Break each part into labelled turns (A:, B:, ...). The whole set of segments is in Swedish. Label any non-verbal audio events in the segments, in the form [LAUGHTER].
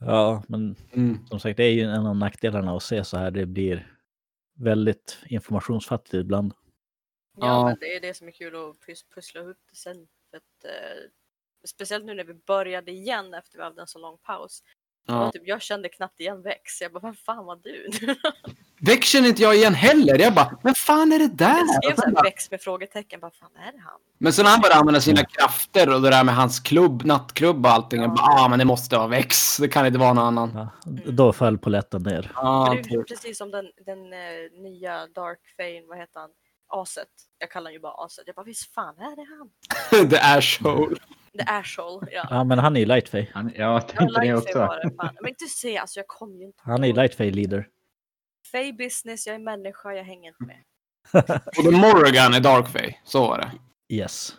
A: Ja, men
B: Mm.
A: som sagt, det är ju en av nackdelarna att se så här. Det blir väldigt informationsfattigt ibland.
C: Ja,
B: Ja.
C: men det är det som är kul att pus- pussla ihop det sen. För att, eh, speciellt nu när vi började igen efter vi hade en så lång paus.
B: Ja.
C: Typ, jag kände knappt igen Vex. Jag bara, vem fan var du? [LAUGHS]
B: Väck känner inte jag igen heller. Jag bara, men fan är det där?
C: Jag skrev
B: bara-
C: Vex med frågetecken. Bara, fan är det han?
B: Men sen när han började använda sina krafter och det där med hans klubb, nattklubb och allting. Jag
C: Ja.
B: bara, ah men det måste vara Vex. Det kan inte vara någon annan.
A: Ja, då föll polletten ner.
B: Ja,
C: det är ju
B: typ.
C: precis som den, den eh, nya Dark Fane, vad heter han? Aset. Jag kallar honom ju bara Aset. Jag bara, visst fan är det han? [LAUGHS]
B: The Ashhole.
C: The Ashhole, ja.
A: Ja, men han är ju Lightfay.
D: Han, jag
C: Ja,
D: tänkte det
C: Lightfay
D: också.
C: var det, fan. Men inte se, alltså jag kom ju inte
A: Han är ju. Lightfay leader.
C: Fay business, jag är människa, jag hänger inte med. [LAUGHS]
B: Och The Morrigan är Darkfay. Så var det.
A: Yes.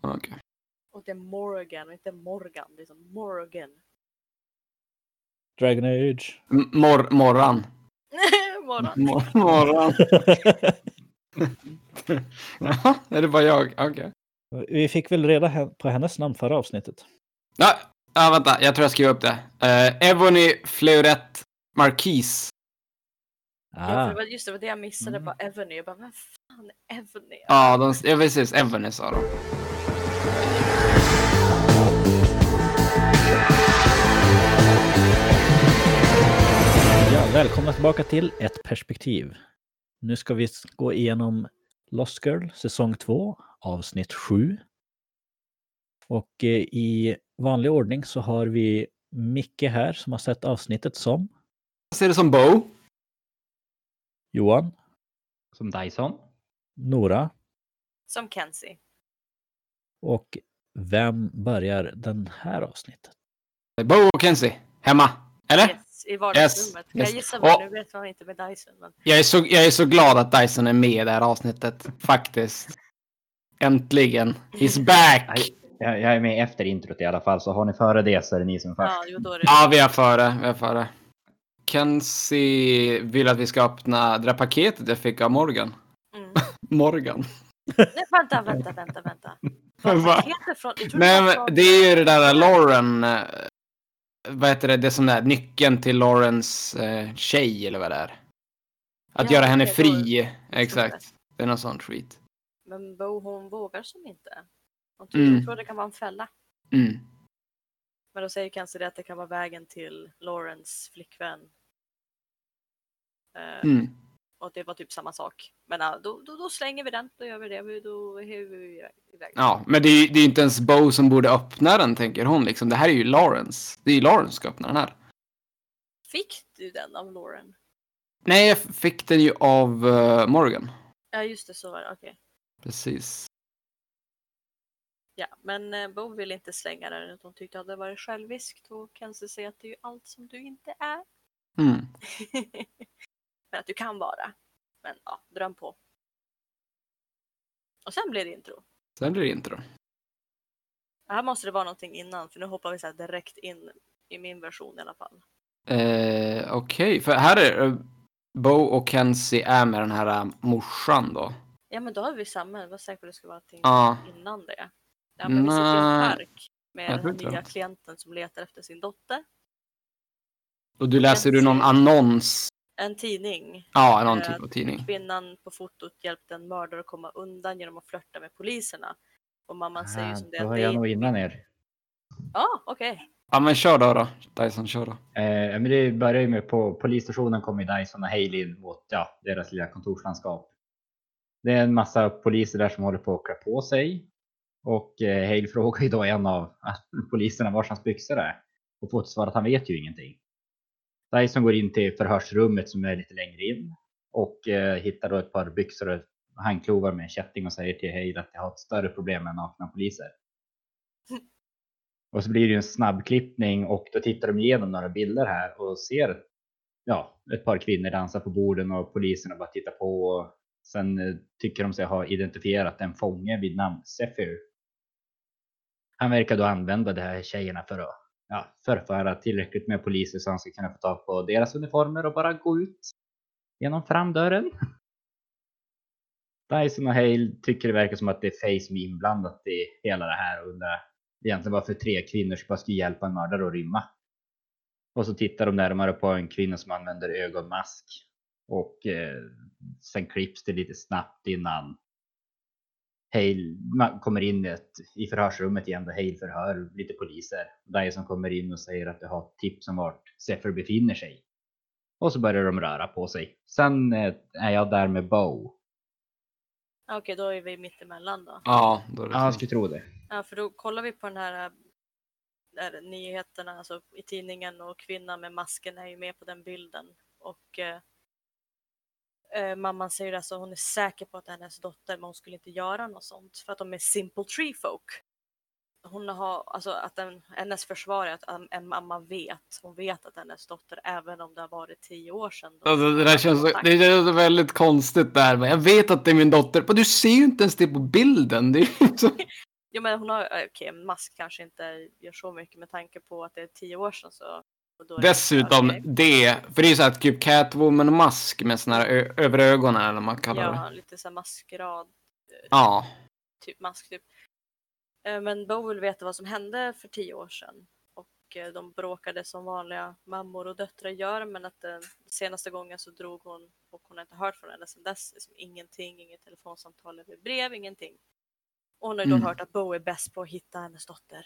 B: Okej.
C: Och det är Morgan och inte Morgan. Det är som Morgan.
A: Dragon Age.
B: M- Mor morran. [LAUGHS]
C: Morgon.
B: Mor morran. Jaha, är det bara jag? Okej.
A: Vi fick väl reda på hennes namn förra avsnittet.
B: Ja, ja, vänta. Jag tror jag skriver upp det. Uh, Ebony Fleurette Marquise.
C: Ja,
A: Ah,
C: det var just det, var det jag missade.
A: Mm.
C: Bara Evany. Jag bara, vem fan är Evany?
B: Ja, de, ja precis. Ebony sa de.
A: ja, välkomna tillbaka till Ett perspektiv. Nu ska vi gå igenom Lost Girl säsong 2, avsnitt 7. Och eh, i vanlig ordning så har vi Micke här som har sett avsnittet som
B: Jag ser det som Bo.
A: Johan,
D: Som Dyson.
A: Nora
C: Som Kenzie.
A: och vem börjar den här avsnittet?
B: Bo och Kenzie. Hemma. Eller?
C: Yes, I vardagsrummet.
B: Yes, yes.
C: Jag gissar
B: Och-
C: nu vet man inte med Dyson. Men...
B: Jag är, så, jag är så glad att Dyson är med i det här avsnittet. Faktiskt. Äntligen. He's back!
D: Nej. Jag, jag är med efter introt i alla fall, så har ni före det så är det ni som är först.
C: Ja, jo, då är det.
B: Ja, vi är före. Vi är före. Kenzie vill att vi ska öppna det där paketet jag fick av Morgan.
C: Mm. [LAUGHS]
B: Morgan.
C: Nej, vänta, vänta, vänta, vänta. Från...
B: Nej, men det är ju det där Lauren. eh, Vad heter det? Det är som där nyckeln till Laurens eh, tjej eller vad det är. Att
C: Ja,
B: göra henne fri. Exakt. Det är någon sån treat.
C: Men Bo, hon vågar som inte. Hon tror,
B: Mm.
C: hon tror det kan vara en fälla.
B: Mm.
C: Men då säger kanske det att det kan vara vägen till Laurens flickvän. Eh,
B: Mm.
C: Och det var typ samma sak. Men då, då, då slänger vi den, då gör vi det. Då är vi iväg.
B: Ja, men det är det är inte ens Bo som borde öppna den, tänker hon. Liksom. Det här är ju Lawrence. Det är ju Lawrence som ska öppna den här.
C: Fick du den av Lauren?
B: Nej, jag fick den ju av eh, Morgan.
C: Ja, just det, så var det. Okej.
B: Precis.
C: Ja, men eh, Bo vill inte slänga den utan hon tyckte att det var själviskt och Kenzie säger att det är ju allt som du inte är.
B: Mm. [LAUGHS]
C: men att du kan vara. Men ja, dröm på. Och sen blir det intro.
B: Sen blir det intro.
C: Här måste det vara någonting innan för nu hoppar vi så direkt in i min version i alla fall.
B: Eh, Okej, för här är eh, Bo och Kenzie är med den här eh, morsan då.
C: Ja men då har vi samma, jag var säker på att det skulle vara någonting
B: Ja.
C: innan det. Ja men vi sitter i en park med
B: Jag
C: den nya
B: det.
C: klienten som letar efter sin dotter.
B: Och du läser du någon annons?
C: En tidning.
B: Ja, någon
C: Eh,
B: typ av tidning.
C: Kvinnan på fotot hjälpte en mördare att komma undan genom att flörta med poliserna. Och mamman säger ju
D: Ah,
C: som det
D: då har
C: det
D: jag nog innan er.
C: Ja, okej.
B: Ja, men kör då då. Dyson, kör då.
D: Eh, men det börjar ju med på polisstationen kommer Dyson och Haley mot ja, deras lilla kontorslandskap. Det är en massa poliser där som håller på att klä på sig. Och eh, Hale [LAUGHS] frågar ju då en av [LAUGHS] poliserna var hans byxor är. Och får till svar att han vet ju ingenting. Dyson går in till förhörsrummet som är lite längre in. Och eh, hittar då ett par byxor och handklovar med en kätting och säger till Hale att jag har ett större problem än nakna poliser. Och så blir det ju en snabbklippning och då tittar de igenom några bilder här och ser ja, ett par kvinnor dansa på borden och poliserna bara tittar på. Och sen eh, tycker de sig ha identifierat en fånge vid namn Zephyr. Han verkar då använda de här tjejerna för att ja, förföra tillräckligt med poliser så han ska kunna få tag på deras uniformer och bara gå ut genom framdörren. Dyson och Hale tycker det verkar som att det är Face som är inblandat i hela det här och undrar egentligen varför tre kvinnor bara skulle hjälpa en mördare att rymma. Och så tittar de närmare på en kvinna som använder ögonmask. Och eh, sen klipps det lite snabbt innan Hale man kommer in i, ett, i förhörsrummet igen där Hale förhör lite poliser. Dyson kommer in och säger att det har ett tips om vart Zephyr befinner sig. Och så börjar de röra på sig. Sen eh, är jag där med Bo.
C: Ja, Okej, då är vi mittemellan då.
B: Ja, då är det
D: Ja, jag skulle tro det.
C: Ja, för då kollar vi på den här äh, där nyheterna alltså i tidningen och kvinnan med masken är ju med på den bilden. Och eh, eh, mamman säger alltså hon är säker på att det är hennes dotter men hon skulle inte göra något sånt för att de är simple tree folk. Hon har, alltså att den, hennes försvar är att en, en mamma vet, hon vet att hennes dotter även om det har varit tio år sedan.
B: Alltså, det där känns, det känns väldigt konstigt där. men Jag vet att det är min dotter. Men du ser ju inte ens det på bilden. Det är så... [LAUGHS]
C: Jo men hon har, eh, okej en mask kanske inte gör så mycket med tanke på att det är tio år sedan så. Det-
B: Dessutom det, för det är ju så här typ Catwoman-mask med såna här över ögonen eller vad man kallar det.
C: Ja, lite så här maskerad
B: Ja.
C: typ mask typ. Eh, Men Bo vill veta vad som hände för tio år sedan. Och eh, de bråkade som vanliga mammor och döttrar gör men att den senaste gången så drog hon och hon har inte hört från henne sedan dess. Liksom ingenting, inget telefonsamtal eller brev, ingenting. Och hon har ju då
B: Mm.
C: hört att Bo är bäst på att hitta hennes dotter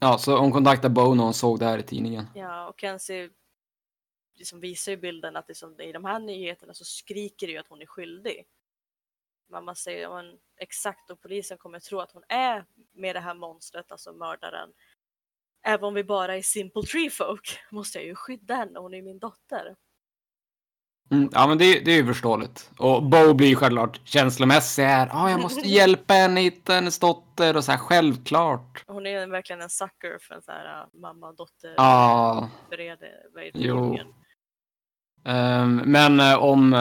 B: ja, så hon kontaktade Bo när hon såg det här i tidningen.
C: Ja, och Kenzie liksom visar ju bilden att liksom, i de här nyheterna så skriker det ju att hon är skyldig. Mamma säger att exakt och polisen kommer tro att hon är med det här monstret, alltså mördaren. Även om vi bara är simple tree folk [LAUGHS] måste jag ju skydda henne, hon är ju min dotter.
B: Mm, ja, men det, det är ju förståeligt. Och Bo blir ju självklart känslomässig här. Ja, jag måste [LAUGHS] hjälpa henne hitta hennes dotter och så här självklart.
C: Hon är verkligen en sucker för en sån här uh, mamma dotter
B: Ja,
C: det,
B: Jo. ehm, men eh, om,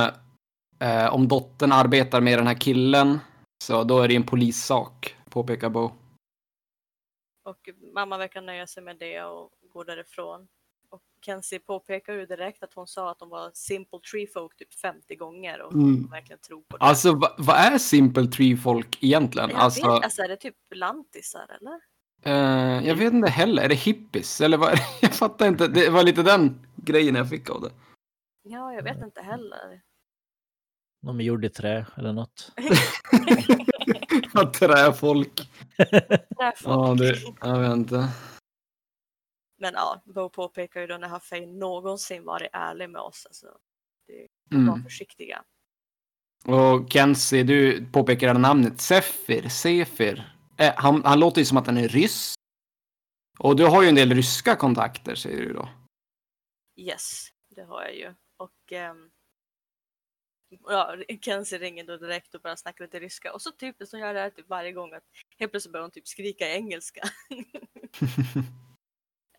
B: eh, om dottern arbetar med den här killen så då är det en polissak, påpekar Bo.
C: Och mamma verkar nöja sig med det och går därifrån. Och Kenzie påpekar ju direkt att hon sa att de var simple tree folk typ 50 gånger och
B: Mm.
C: hon verkligen tror på det.
B: Alltså, va, vad är Simple Tree folk egentligen?
C: jag
B: Alltså,
C: vet, alltså är det typ lantisar eller?
B: eh, jag vet inte heller. Är det hippies? Eller vad? är det? [LAUGHS] Jag fattar inte. Det var lite den grejen jag fick av det.
C: Ja, jag vet inte heller.
A: De är gjorda i trä eller något. [LAUGHS]
B: Träfolk.
C: Därför.
B: Ja, det, jag vet inte.
C: Men ja, Bo påpekar ju då när Haffey någonsin varit ärlig med oss. Alltså, var
B: Mm.
C: försiktiga.
B: Och Kenzie, du påpekar det namnet. Sefir, Sefir. Eh, han, han låter ju som att han är ryss. Och du har ju en del ryska kontakter, säger du då.
C: Yes, det har jag ju. Och ehm, ja, Kenzie ringer då direkt och börjar snacka lite ryska. Och så typiskt, hon gör det här typ varje gång. Att helt plötsligt börjar hon typ skrika i engelska. [LAUGHS] [LAUGHS]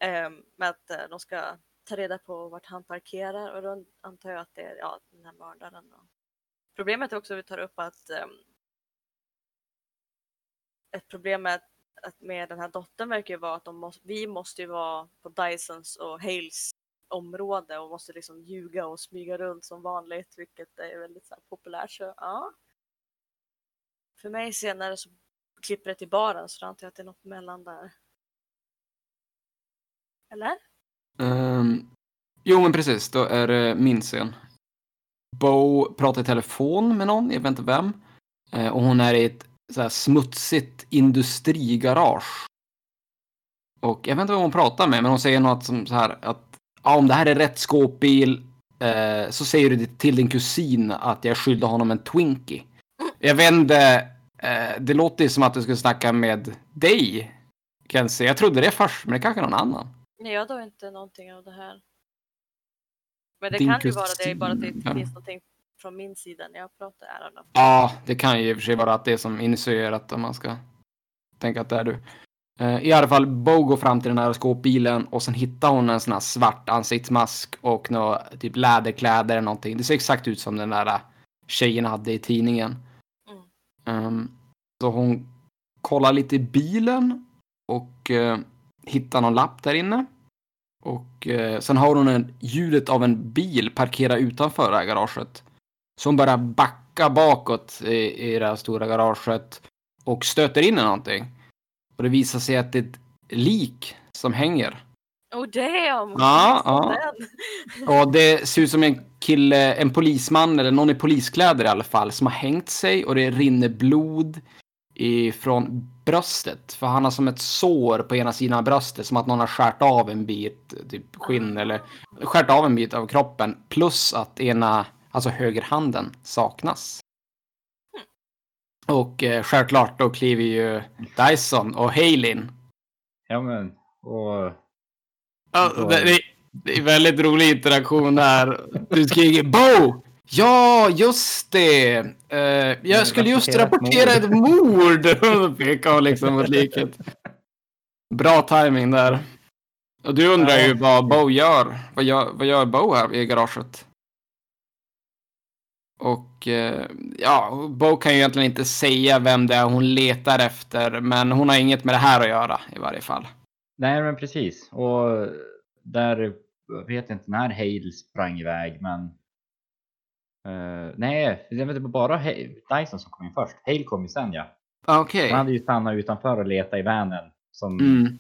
C: Ehm, med att eh, de ska ta reda på vart han parkerar och då antar jag att det är ja, den här mördaren. Då. Problemet är också att vi tar upp att ehm, ett problem med, att med den här dottern verkar ju vara att de måste, vi måste ju vara på Dysons och Hales område och måste liksom ljuga och smyga runt som vanligt, vilket är väldigt så här, populärt. Så ja. För mig senare så klipper det till baren så då antar jag att det är något mellan där. Eller?
B: Um, jo, men precis. Då är det min scen. Bo pratar i telefon med någon, jag vet inte vem. Eh, och hon är i ett så här smutsigt industrigarage. Och jag vet inte vem hon pratar med, men hon säger något som så här att ja, om det här är rätt skåpbil eh, så säger du till din kusin att jag skyllde honom en Twinkie. Jag vet inte, eh, det låter ju som att du skulle snacka med dig, Kenzie. Jag trodde det först, men det kanske är någon annan.
C: Nej, jag har då inte någonting av det här. Men det
B: Din
C: kan ju vara det, bara att det
B: ja.
C: finns någonting från min sida när jag pratar. I don't.
B: Ja, det kan ju i och för sig vara att det är som initierat om man ska tänka att det är du. Eh, I alla fall, Bo går fram till den här skåpbilen och sen hittar hon en sån här svart ansiktsmask och några typ läderkläder eller någonting. Det ser exakt ut som den där eh, tjejen hade i tidningen.
C: Mm.
B: Ehm, så hon kollar lite i bilen och eh, hittar någon lapp där inne. Och eh, sen har hon en, ljudet av en bil parkera utanför det här garaget. Så hon börjar backa bakåt i, i det här stora garaget och stöter in i någonting. Och det visar sig att det är ett lik som hänger
C: Oh damn!
B: Ja, ja. Och det ser ut som en kille, en polisman eller någon i poliskläder i alla fall, som har hängt sig och det rinner blod ifrån bröstet. För han har som ett sår på ena sidan av bröstet, som att någon har skärt av en bit typ skinn eller skärt av en bit av kroppen. Plus att ena, alltså högerhanden, saknas. Och eh, självklart då kliver ju Dyson och Halin.
D: Ja men, och
B: Ja, det, det, det är väldigt rolig interaktion där. Du skriker Bo! Ja, just det! Eh, jag skulle just
D: rapportera ett
B: mord! [LAUGHS] Pekar hon liksom mot liket. Bra timing där. Och du undrar ju vad Bo gör. Vad gör, vad gör Bo här i garaget? Och eh, ja, Bo kan ju egentligen inte säga vem det är hon letar efter, men hon har inget med det här att göra i varje fall.
D: Nej men precis. Och där jag vet inte när Hale sprang iväg men eh, nej, det var bara Dyson som kom in först. Hale kom ju sen ja.
B: Okej.
D: Han hade ju stannat utanför och letat i vanen. Som,
B: Mm.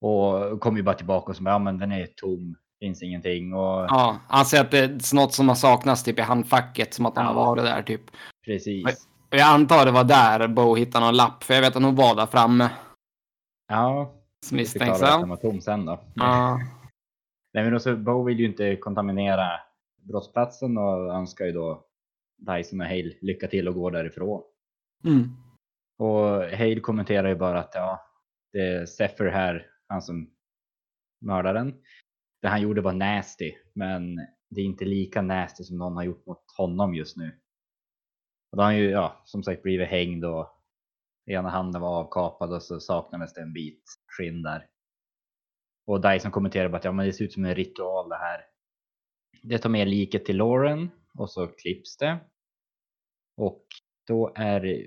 D: Och kom ju bara tillbaka och så ja men den är tom. Finns ingenting. Och
B: Ja, han säger att det är något som har saknats typ i handfacket, som att han har
D: Ja.
B: varit där typ.
D: precis.
B: Och Jag antar det var där Bo hittade någon lapp, för jag vet att hon var där framme.
D: Ja, det
B: Misstänksam.
D: den var tom sen då.
B: Ja.
D: Nej men också, Bo vill ju inte kontaminera brottsplatsen och önskar ju då Dyson och Hale lycka till och gå därifrån.
B: Mm.
D: Och Hale kommenterar ju bara att ja, det är Zephyr här, han som mördaren. Det han gjorde var nasty, men det är inte lika nasty som någon har gjort mot honom just nu. Och då har han ju, ja, som sagt blivit hängd och ena handen var avkapad och så saknades det en bit skinn där. Och Dyson kommenterar bara att ja, men det ser ut som en ritual det här. Det tar med liket till Lauren och så klipps det. Och då är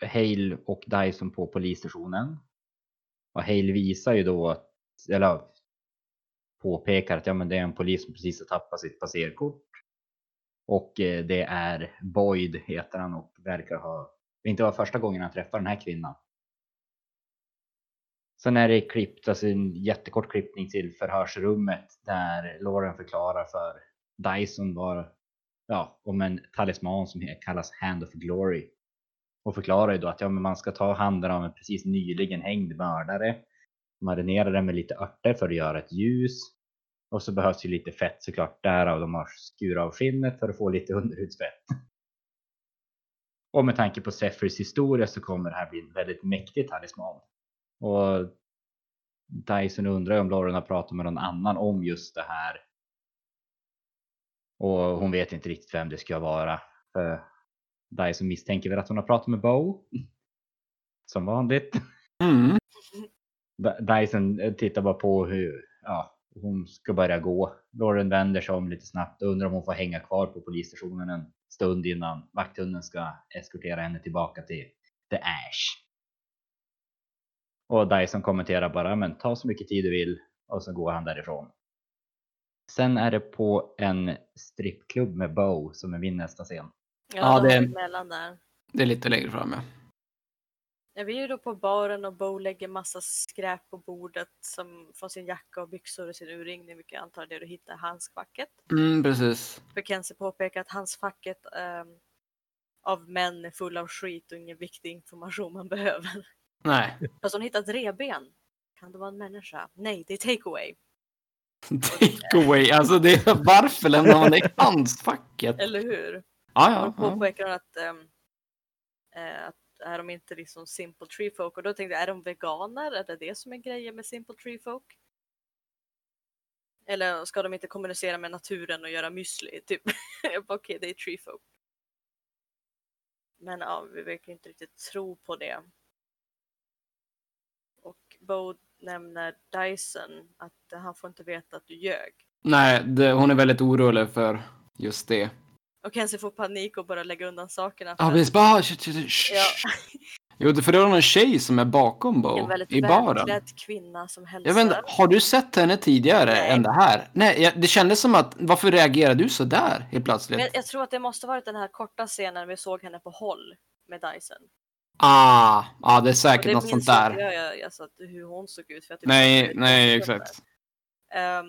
D: Hale och Dyson på polisstationen. Och Hale visar ju då, att, eller påpekar att ja, men det är en polis som precis har tappat sitt passerkort. Och eh, det är Boyd heter han och verkar ha, det inte var första gången han träffar den här kvinnan. Sen är det klippt, alltså en jättekort klippning till förhörsrummet där Lauren förklarar för Dyson var, ja, om en talisman som kallas Hand of Glory. Och förklarar ju då att ja, men man ska ta handen av en precis nyligen hängd mördare. Marinera den med lite örter för att göra ett ljus. Och så behövs ju lite fett såklart. Därav de har skurit av skinnet för att få lite underhudsfett. Och med tanke på Zephyrs historia så kommer det här bli en väldigt mäktig talisman. Och Dyson undrar om Lauren har pratat med någon annan om just det här. Och hon vet inte riktigt vem det ska vara. För Dyson misstänker väl att hon har pratat med Bo. Som vanligt.
B: Mm.
D: Dyson eh, tittar bara på hur ja, hon ska börja gå. Lauren vänder sig om lite snabbt och undrar om hon får hänga kvar på polisstationen en stund innan vakthunden ska eskortera henne tillbaka till The Ash. Och Dyson kommenterar bara, men ta så mycket tid du vill och så går han därifrån. Sen är det på en strippklubb med Bo som är min nästa scen.
C: Ja,
B: Ja,
C: de
B: det-
C: där.
B: Det är lite längre fram, ja.
C: Ja, vi är ju då på baren och Bo lägger massa skräp på bordet som från sin jacka och byxor och sin urringning, vilket jag antar är det du hittar i handskfacket.
B: Mm, precis.
C: För Kenzie påpekar att handskfacket ehm, av män är full av skit och ingen viktig information man behöver.
B: Nej.
C: Fast hon hittat reben. Kan det vara en människa? Nej, det är takeaway.
B: Take away. Alltså, det är, varför lämnar man det i handskfacket?
C: Eller hur? Och
B: ja. ja.
C: påpekar att, eh, att är de inte liksom simple tree folk? Och då tänkte jag, är de veganer? Är det det som är grejen med simple tree folk? Eller ska de inte kommunicera med naturen och göra müsli? [LAUGHS] Typ. Okej, det är tree folk. Men ja, vi verkar inte riktigt tro på det. Bo nämner Dyson, att han får inte veta att du ljög.
B: Nej, det, hon är väldigt orolig för just det.
C: Och Kenzie får panik och börjar lägga undan sakerna. för
B: Ja, precis. Bara,
C: Ja.
B: Jo, för det är en tjej som är bakom
C: En
B: Bo
C: väldigt
B: i baren.
C: välklädd kvinna som hälsar.
B: Jag vet inte, har du sett henne tidigare
C: Nej.
B: än det här? Nej, jag, det kändes som att, varför reagerar du så där helt plötsligt?
C: Men jag tror att det måste varit den här korta scenen vi såg henne på håll med Dyson.
B: Ah, ja det är säkert
C: det
B: något sånt där.
C: jag, jag, alltså, att- hur hon såg ut. För jag
B: Nej, nej, exakt.
C: Ehm,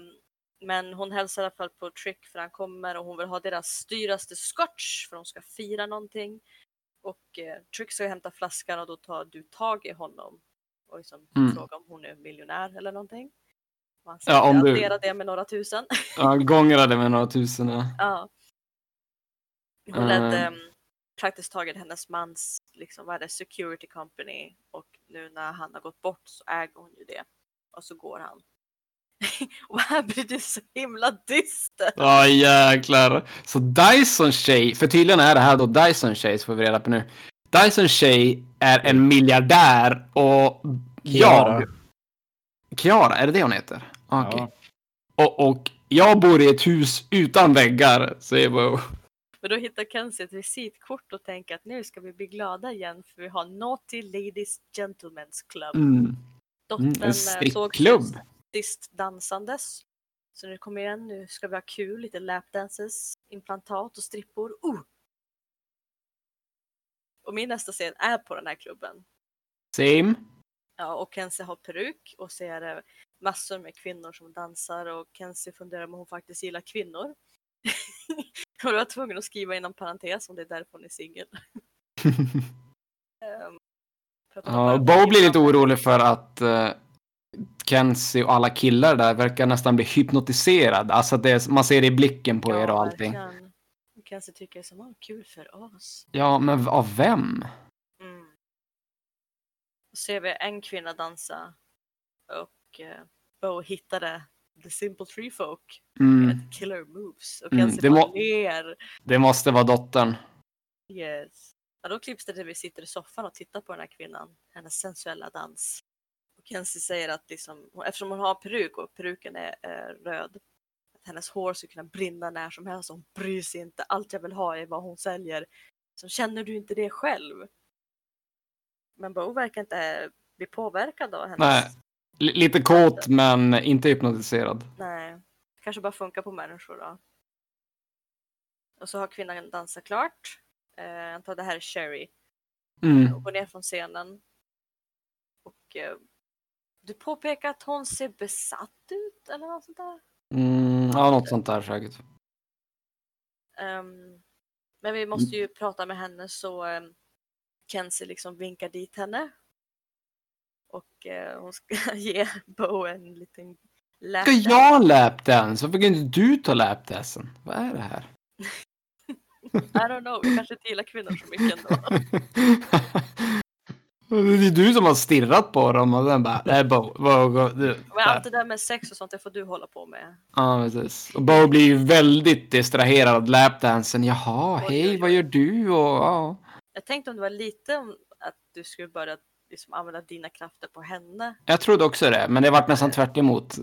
C: men hon hälsar i alla fall på Trick för han kommer och hon vill ha deras dyraste scotch för de ska fira någonting. Och eh, Trick ska hämta flaskan och då tar du tag i honom och liksom
B: Mm.
C: frågar om hon är miljonär eller någonting. Och han
B: Ja, om du-
C: det med några tusen.
B: Ja, gångra det med några tusen. Ja. [LAUGHS]
C: ja. Hon ledde um, praktiskt taget hennes mans liksom, vad är det, security company och nu när han har gått bort så äger hon ju det. Och så går han. [LAUGHS] och här blir det så himla dystert.
B: Ja jäklar. Så Dyson tjej, för tydligen är det här då Dyson tjej, så får vi reda på nu. Dyson tjej är en miljardär och
A: Kiara.
B: jag... Kiara, är det det hon heter? Okej.
D: Ja.
B: Och, och jag bor i ett hus utan väggar, säger Bo.
C: Men då hittar Kenzie ett visitkort och tänker att nu ska vi bli glada igen för vi har Naughty Ladies Gentlemen's Club.
B: Mm.
C: Dottern
B: Mm, en
C: eh, såg sist dansandes. Så nu kommer igen, nu ska vi ha kul, lite lapdances, implantat och strippor. Uh! Och min nästa scen är på den här klubben.
B: Same.
C: Ja, och Kenzie har peruk och ser massor med kvinnor som dansar och Kenzie funderar om hon faktiskt gillar kvinnor. [LAUGHS] [LAUGHS] och du var tvungen att skriva inom parentes om det är därför hon är singel. [LAUGHS] Har
B: Ja, Bo blir lite orolig för att uh, Kenzie och alla killar där verkar nästan bli hypnotiserad. Alltså att det är, man ser det i blicken på er och allting.
C: verkligen. Kenzie tycker som var kul för oss.
B: Ja, men av vem?
C: Mm. Då ser vi en kvinna dansa och eh, Bo hittade The Simple Tree Folk
B: Mm,
C: Killer Moves och
B: Mm,
C: Kenzie
B: det
C: bara ler.
B: det måste vara dottern.
C: Yes. Ja, då klipps det till vi sitter i soffan och tittar på den här kvinnan, hennes sensuella dans. Och Kenzie säger att liksom, eftersom hon har peruk och peruken är eh, röd, att hennes hår ska kunna brinna när som helst. Hon bryr sig inte. Allt jag vill ha är vad hon säljer. Så känner du inte det själv? Men Bo verkar inte bli påverkad av hennes...
B: Nej. Lite kåt men inte hypnotiserad.
C: Nej. Kanske bara funkar på människor då. Och så har kvinnan dansat klart. Eh, jag antar det här är Sherry.
B: Mm.
C: och går ner från scenen. Och eh, du påpekar att hon ser besatt ut eller något sånt där.
B: Mm, ja, något sånt där säkert.
C: Ehm, men vi måste ju prata med henne så um, Kenzie liksom vinkar dit henne. Och eh, hon ska [LAUGHS] ge Bo en liten
B: Ska jag lapdance? Varför kan inte du ta lapdansen? Vad är det här? [LAUGHS]
C: I don't know, vi kanske inte gillar kvinnor så mycket ändå. [LAUGHS]
B: det är du som har stirrat på dem och sen bara, nej Bo, Bo, Bo du.
C: Men allt det där med sex och sånt, det får du hålla på med.
B: Ja, precis. Och Bo blir ju väldigt distraherad av lapdansen. Jaha, hej, vad gör du? Och, ja.
C: Jag tänkte om det var lite om att du skulle börja liksom använda dina krafter på henne.
B: Jag trodde också det, men det vart nästan tvärt emot.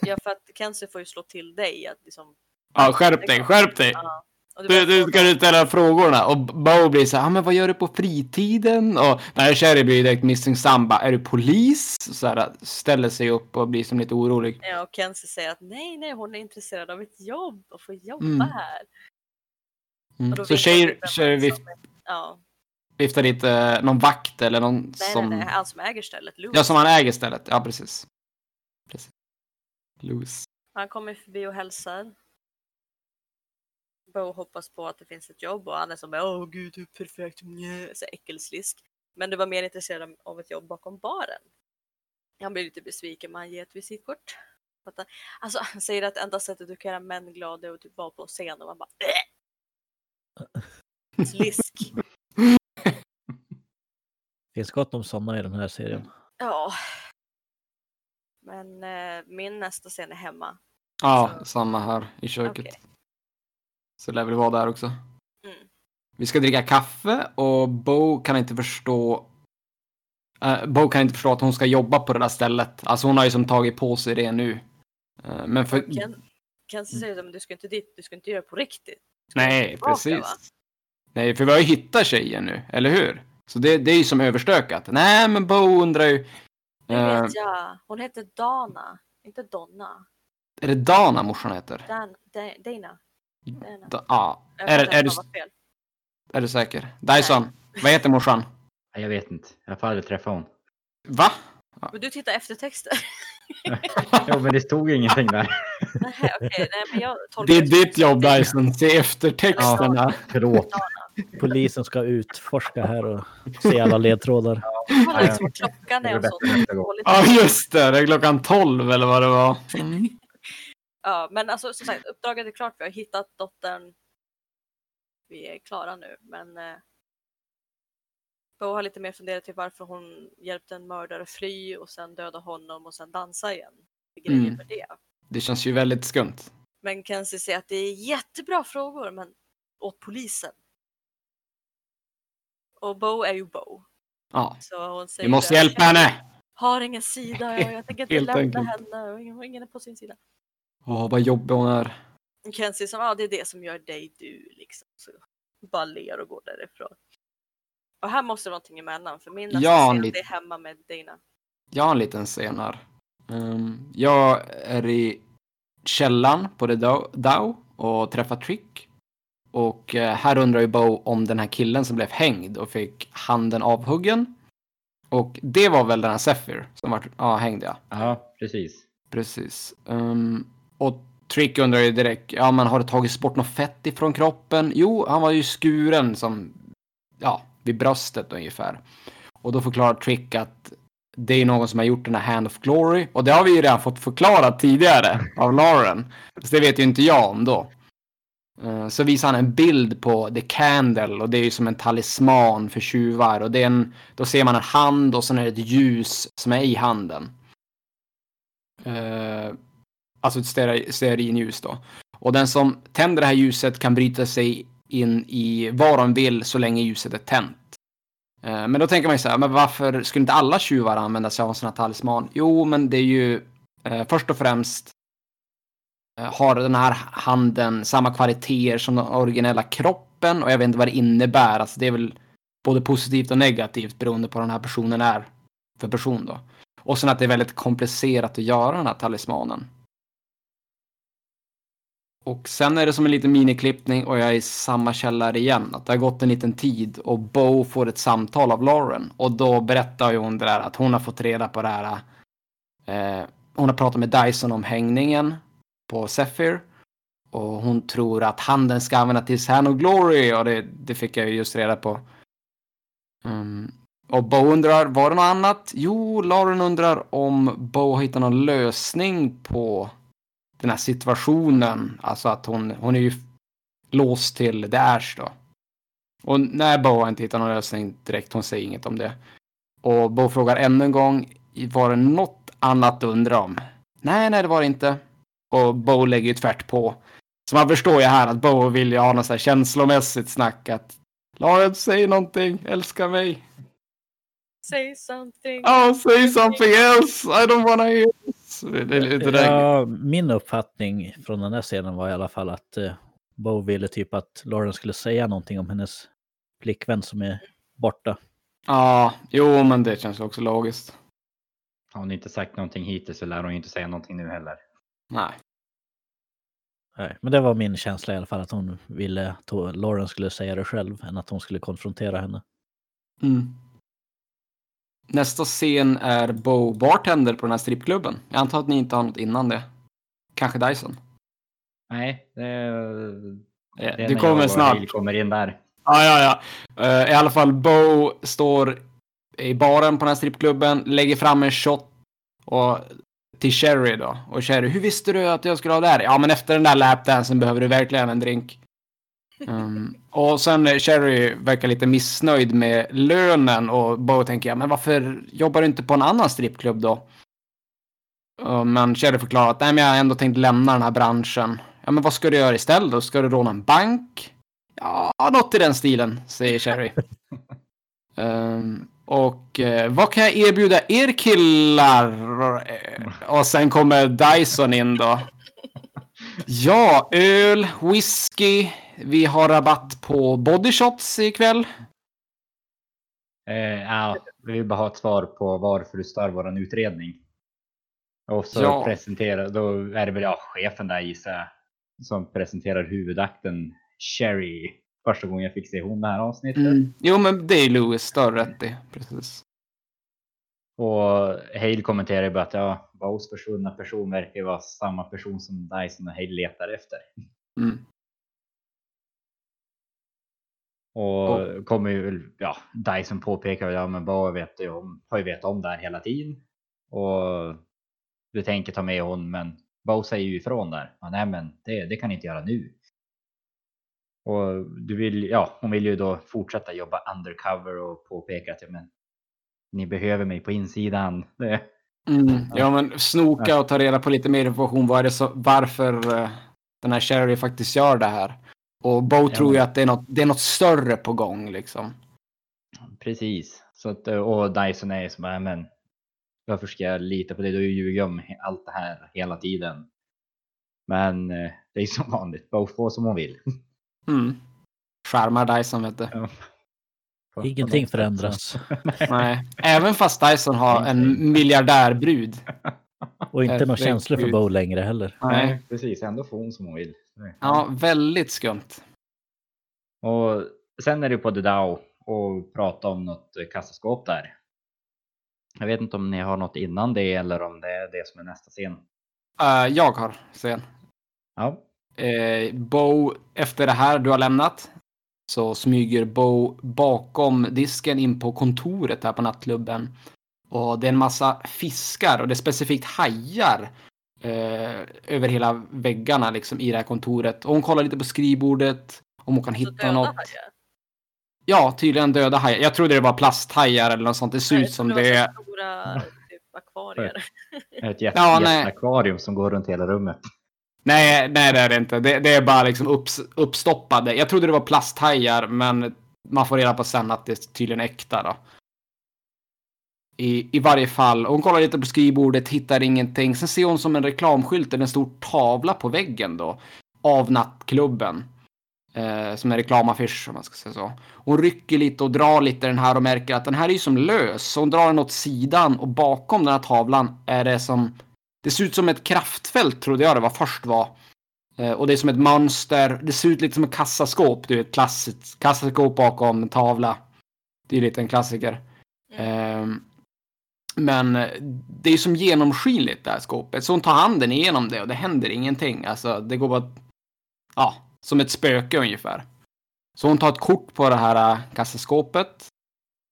C: Ja, för att Kenzie får ju slå till dig. Att liksom,
B: Ja, skärp dig, skärp dig!
C: ja.
B: Du, du ska du ställa frågorna och Bo blir så här, ah, men vad gör du på fritiden? Och när Sherry blir direkt misstänksam, bara, är du polis? Så här, ställer sig upp och blir som lite orolig.
C: Ja, och Kenzie säger att nej, nej, hon är intresserad av ett jobb och få jobba
B: Mm.
C: här.
B: Mm. Så Sherry, Sherry
C: Ja,
B: viftar dit eh, någon vakt eller någon
C: nej,
B: som...
C: nej, nej, han som äger stället, Louis.
B: Ja, som han äger stället. Ja, precis. precis. Louis.
C: Han kommer förbi och hälsar. Bo hoppas på att det finns ett jobb och han är som åh gud, du är perfekt, Mjö", så äckelslisk. Men du var mer intresserad av ett jobb bakom baren. Han blir lite besviken men han ger ett visitkort. För att han- Alltså han säger att enda sättet du kan göra män glada är att typ vara på scen och man bara äh! [LAUGHS] Slisk.
A: Finns gott om sådana i den här serien.
C: Ja. Men eh, min nästa scen är hemma.
B: Ja,
C: Så-
B: samma här i köket.
C: Okej.
B: Så lär väl vara där också.
C: Mm.
B: Vi ska dricka kaffe och Bo kan inte förstå eh, Bo kan inte förstå att hon ska jobba på det där stället. Alltså hon har ju som tagit på sig det nu. Eh, men för...
C: Ken, Kenzie säger att du ska inte dit, du ska inte göra det på riktigt.
B: Nej,
C: tillbaka,
B: precis.
C: va?
B: Nej, för vi har ju hittat tjejen nu, eller hur? Så det, det är ju som överstökat. Nej, men Bo undrar ju...
C: Det
B: eh,
C: vet jag. Hon heter Dana, inte Donna.
B: är det Dana morsan heter?
C: Dan, Da- Dana. Dana.
B: Da, ja.
C: Jag
B: Är, är, du, är du säker? Dyson, vad heter morsan?
D: Nej, Jag vet inte. Jag får aldrig träffa hon.
B: Va?
C: Men du tittar eftertexter? [LAUGHS]
D: Jo, men det stod ingenting där.
C: Nej, okej. Nej, men jag
B: Det är ditt jobb. Dyson. Se eftertexterna.
D: Förlåt.
A: Polisen ska utforska här och se alla ledtrådar.
C: Kolla liksom klockan är
D: är.
C: Dåligt.
B: Ja, just det. Det är klockan 12 eller vad det var. Mm.
C: Ja, men alltså som sagt, uppdraget är klart. Vi har hittat dottern. Vi är klara nu, men eh, Bo har lite mer funderat till varför hon hjälpte en mördare fly och sen döda honom och sen dansa igen. Grejen
B: Mm.
C: med det.
B: Det känns ju väldigt skumt.
C: Men Kenzie säger att det är jättebra frågor, men åt polisen. Och Bo är ju Bo.
B: Ja,
C: Så hon säger
B: vi måste
C: det,
B: hjälpa henne.
C: Har ingen sida, jag, jag tänker [LAUGHS] inte lämna
B: enkelt.
C: henne och ingen, ingen är på sin sida.
B: Åh, vad jobbig hon är.
C: Kenzie som, ja det är det som gör dig du liksom. Så bara ler och går därifrån. Och här måste det vara någonting emellan för min
B: Ja,
C: scen är hemma med Dana.
B: Jag har en liten scen här. Ehm, jag är i källan på The Dow och träffar Trick. Och eh, här undrar ju Bo om den här killen som blev hängd och fick handen avhuggen. Och det var väl den här Zephyr som var ja, hängd ja.
D: Ja, precis.
B: Precis. Ehm, och Trick undrar ju direkt, ja men har det tagits bort något fett ifrån kroppen? Jo, han var ju skuren som, ja, vid bröstet ungefär. Och då förklarar Trick att det är någon som har gjort den här Hand of Glory. Och det har vi ju redan fått förklarat tidigare av Lauren. Så det vet ju inte jag om då. Eh, så visar han en bild på The Candle och det är ju som en talisman för tjuvar. Och det är en, då ser man en hand och sen är det ett ljus som är i handen. Eh, alltså ett stearinljus då. Och den som tänder det här ljuset kan bryta sig in i vad de vill så länge ljuset är tänt. Eh, men då tänker man ju så här, men varför skulle inte alla tjuvar använda sig av en sån här talisman? Jo, men det är ju eh, först och främst Eh, har den här handen samma kvaliteter som den originella kroppen och jag vet inte vad det innebär. Alltså det är väl både positivt och negativt beroende på vad den här personen är för person då. Och sen att det är väldigt komplicerat att göra den här talismanen. Och sen är det som en liten miniklippning och jag är i samma källare igen. Att det har gått en liten tid och Bo får ett samtal av Lauren. Och då berättar ju hon det där att hon har fått reda på det här. Eh, hon har pratat med Dyson om hängningen på Zephyr. Och hon tror att handen ska använda till Hand of Glory och det, det fick jag ju just reda på. Mm. Och Bo undrar, var det något annat? Jo, Lauren undrar om Bo har hittat någon lösning på den här situationen. Alltså att hon, hon är ju låst till The Ash då. Och nej, Bo har inte hittat någon lösning direkt. Hon säger inget om det. Och Bo frågar ännu en gång, var det något annat du undrar om? Nej, nej, det var det inte. Och Bo lägger ju tvärt på. Så man förstår ju här att Bo vill ju ha något så här känslomässigt snack. Att Lauren, säg någonting, älska mig.
C: Say something.
B: Oh, say something else. I don't wanna hear this.
A: Ja, min uppfattning från den här scenen var i alla fall att eh, Bo ville typ att Lauren skulle säga någonting om hennes flickvän som är borta.
B: Ja, jo, men det känns också logiskt.
D: Har hon inte sagt någonting hittills så lär hon ju inte säga någonting nu heller.
B: Nej.
A: Nej, men det var min känsla i alla fall att hon ville att Lauren skulle säga det själv än att hon skulle konfrontera henne.
B: Mm. Nästa scen är Bo bartender på den här strippklubben. Jag antar att ni inte har något innan det. Kanske Dyson?
D: Nej, det, det är
B: det
D: när
B: kommer
D: jag och
B: snart.
D: Kommer in där.
B: Ja, ja, ja. Eh, I alla fall, Bo står i baren på den här strippklubben, lägger fram en shot och, till Sherry då. Och Sherry, hur visste du att jag skulle ha det här? Ja, men efter den där lapdansen behöver du verkligen en drink. Um, och sen eh, Sherry verkar lite missnöjd med lönen och Bo tänker, ja, men varför jobbar du inte på en annan strippklubb då? Uh, men Sherry förklarar att, nej men jag har ändå tänkt lämna den här branschen. Ja, men vad ska du göra istället då? Ska du råna en bank? Ja, något i den stilen, säger Sherry. [LAUGHS] Ehm, och eh, vad kan jag erbjuda er killar? Och sen kommer Dyson in då. Ja, öl, whisky. Vi har rabatt på bodyshots ikväll.
D: Eh, ja, vi vill bara ha ett svar på varför du stör våran utredning. Och så
B: Ja.
D: presentera, då är det väl ja, chefen där gissar jag, som presenterar huvudakten Sherry. Första gången jag fick se hon det här avsnittet.
B: Mm. Jo, men det är Lewis, du har rätt i. Precis.
D: Och Hale kommenterar ju bara att ja, Bows försvunna person verkar vara samma person som Dyson och Hale letar efter.
B: Mm.
D: Och kommer ju, ja, Dyson påpekar ja men Bow vet ju om, har ju vetat om det här hela tiden. Och du tänker ta med hon men Bow säger ju ifrån där. Ja, nej men det, det kan inte göra nu. Och du vill, ja, hon vill ju då fortsätta jobba undercover och påpeka att ja, men, ni behöver mig på insidan. Det,
B: Mm. Ja, men snoka och ta reda på lite mer information. Vad är det så, varför eh, den här Sherry faktiskt gör det här. Och Bo
D: Ja.
B: tror ju att det är, något, det är något större på gång liksom.
D: Precis. Så att, och Dyson är som bara, men varför ska jag lita på dig? Du ljugit om allt det här hela tiden. Men eh, det är som vanligt, Bo får som hon vill. [LAUGHS]
B: Mm. Skärmar Dyson vet du.
D: Ja.
A: Ingenting förändras. [LAUGHS]
B: Nej. Även fast Dyson har en miljardärbrud. [LAUGHS]
A: Och inte några känslor för Bo längre heller.
B: Nej.
D: precis. Ändå får hon som hon vill.
B: Ja, väldigt skumt.
D: Och sen är det på The Dow och prata om något kassaskåp där. Jag vet inte om ni har något innan det eller om det är det som är nästa scen.
B: Eh, jag har sen.
D: Ja,
B: Eh, Bo, efter det här du har lämnat så smyger Bo bakom disken in på kontoret här på nattklubben. Och det är en massa fiskar och det är specifikt hajar eh, över hela väggarna liksom i det här kontoret. Och hon kollar lite på skrivbordet om hon kan
C: Så
B: hitta
C: döda
B: något.
C: hajar.
B: Ja, tydligen döda hajar. Jag trodde det var plasthajar eller något sånt. Det ser
C: Nej,
B: ut som det är.
C: Stora typ, akvarier. [LAUGHS]
D: ett jätte,
B: Ja,
D: jätteakvarium som går runt hela rummet.
B: Nej, nej det är det inte. Det, det är bara liksom upps, uppstoppade. Jag trodde det var plasthajar, men man får reda på sen att det tydligen är äkta då. I, I varje fall, hon kollar lite på skrivbordet, hittar ingenting. Sen ser hon som en reklamskylt eller en stor tavla på väggen då. Av nattklubben. Eh, som en reklamaffisch om man ska säga så. Hon rycker lite och drar lite i den här och märker att den här är ju som lös. Så hon drar den åt sidan och bakom den här tavlan är det som det ser ut som ett kraftfält trodde jag det var först var. Eh, och det är som ett mönster. Det ser ut lite som ett kassaskåp. Du vet, klassiskt kassaskåp bakom en tavla. Det är lite en klassiker. Ehm, men eh, det är som genomskinligt det här skåpet. Så hon tar handen igenom det och det händer ingenting. Alltså det går bara... Ja, som ett spöke ungefär. Så hon tar ett kort på det här eh, kassaskåpet.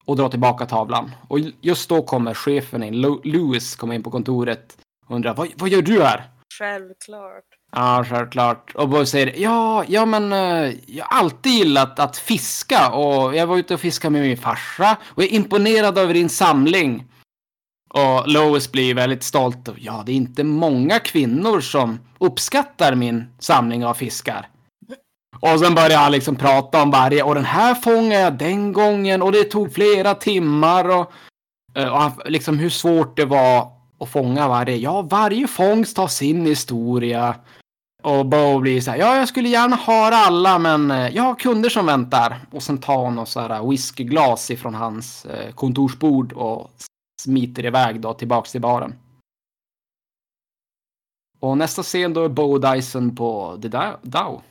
B: Och drar tillbaka tavlan. Och just då kommer chefen in. Lewis kommer in på kontoret. Undrar, vad, vad gör du här?
C: Självklart.
B: Ja, självklart. Och Boy säger, ja, ja men eh, jag har alltid gillat att fiska och jag var ute och fiskade med min farsa och är imponerad över din samling. Och Lois blir väldigt stolt. Och, ja, det är inte många kvinnor som uppskattar min samling av fiskar. Och sen börjar han liksom prata om varje, och den här fångade jag den gången och det tog flera timmar och, eh, och han, liksom hur svårt det var att fånga varje. Ja, varje fångst har sin historia. Och Bo blir så här, ja, jag skulle gärna ha alla, men eh, jag har kunder som väntar. Och sen tar hon något så här whiskyglas ifrån hans eh, kontorsbord och smiter iväg då tillbaks till baren. Och nästa scen då är Bo och Dyson på The Dow.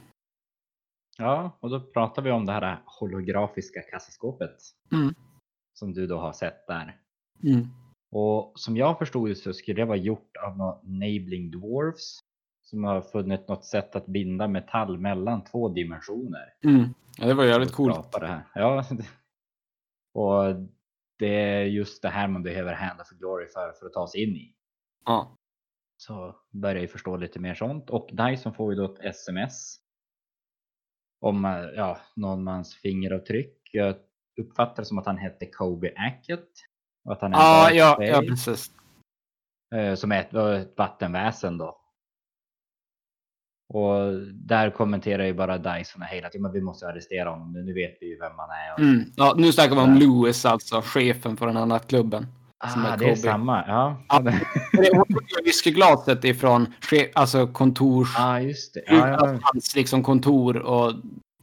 D: Ja, och då pratar vi om det här holografiska kassaskåpet.
B: Mm.
D: Som du då har sett där.
B: Mm.
D: Och som jag förstod det så skulle det vara gjort av några Nabling Dwarfs. Som har funnit något sätt att binda metall mellan två dimensioner.
B: Mm. Ja, det var jävligt coolt.
D: Det här. Ja, [LAUGHS] och det är just det här man behöver Hand of Glory för, för att ta sig in i.
B: Ja.
D: Så börjar jag förstå lite mer sånt. Och Dyson får ju då ett sms. Om ja, någon mans fingeravtryck. Jag uppfattar det som att han hette Kobe Ackett. Att han
B: Ja, ja, ja, precis.
D: eh, Som är ett, ett vattenväsen då. Och där kommenterar ju bara Dyson att ja, men vi måste arrestera honom. Nu vet vi ju vem han är. Och,
B: Mm. Ja, nu snackar vi om Lewis alltså, chefen för den här nattklubben. som
D: ah,
B: är
D: det är samma. Ja,
B: Ja. Whiskyglaset ifrån alltså kontors...
D: ah, just det. Ja, ja,
B: Hans liksom kontor och...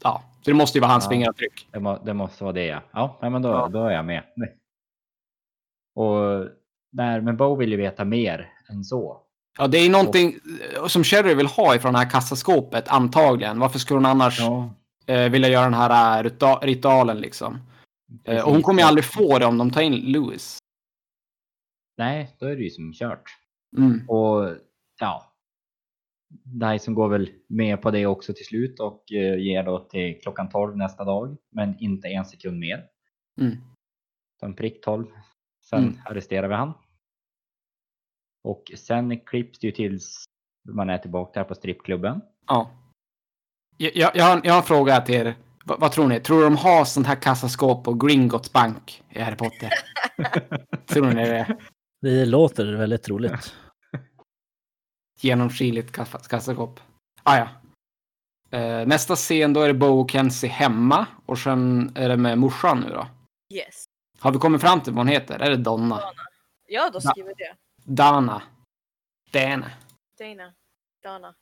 B: Ja, så det måste ju vara hans
D: Ja.
B: fingeravtryck.
D: det, må, det måste vara det ja. Ja, men då,
B: Ja.
D: då är jag med. Och där, men Bo vill ju veta mer än så.
B: Ja, det är någonting eh, som Sherry vill ha ifrån det här kassaskåpet, antagligen. Varför skulle hon annars
D: Ja,
B: eh, vilja göra den här eh, rita- ritualen liksom. Eh, och hon kommer ju aldrig få det om de tar in Lewis.
D: Nej, då är det ju som kört.
B: Mm.
D: Och ja. Dyson går väl med på det också till slut och ger då till klockan 12 nästa dag. Men inte en sekund mer.
B: Mm.
D: Utan prick 12. Sen
B: Mm.
D: arresterar vi han. Och sen klipps det ju tills man är tillbaka här på strippklubben.
B: Ja. Jag, jag, jag, har, jag har en fråga till er. Va, vad tror ni? Tror du de har sånt här kassaskåp på Gringotts bank i Harry Potter? [LAUGHS] tror ni det?
A: Det låter väldigt troligt. [LAUGHS]
B: Genomskinligt kassa, kassaskåp. Ah, ja. Eh, nästa scen då är det Bo och Kenzie hemma och sen är det med morsan nu då.
C: Yes.
B: Har vi kommit fram till vad hon heter? Är det Donna?
C: Ja, då skriver det.
B: Dana? Dana?
C: Dana. Dana.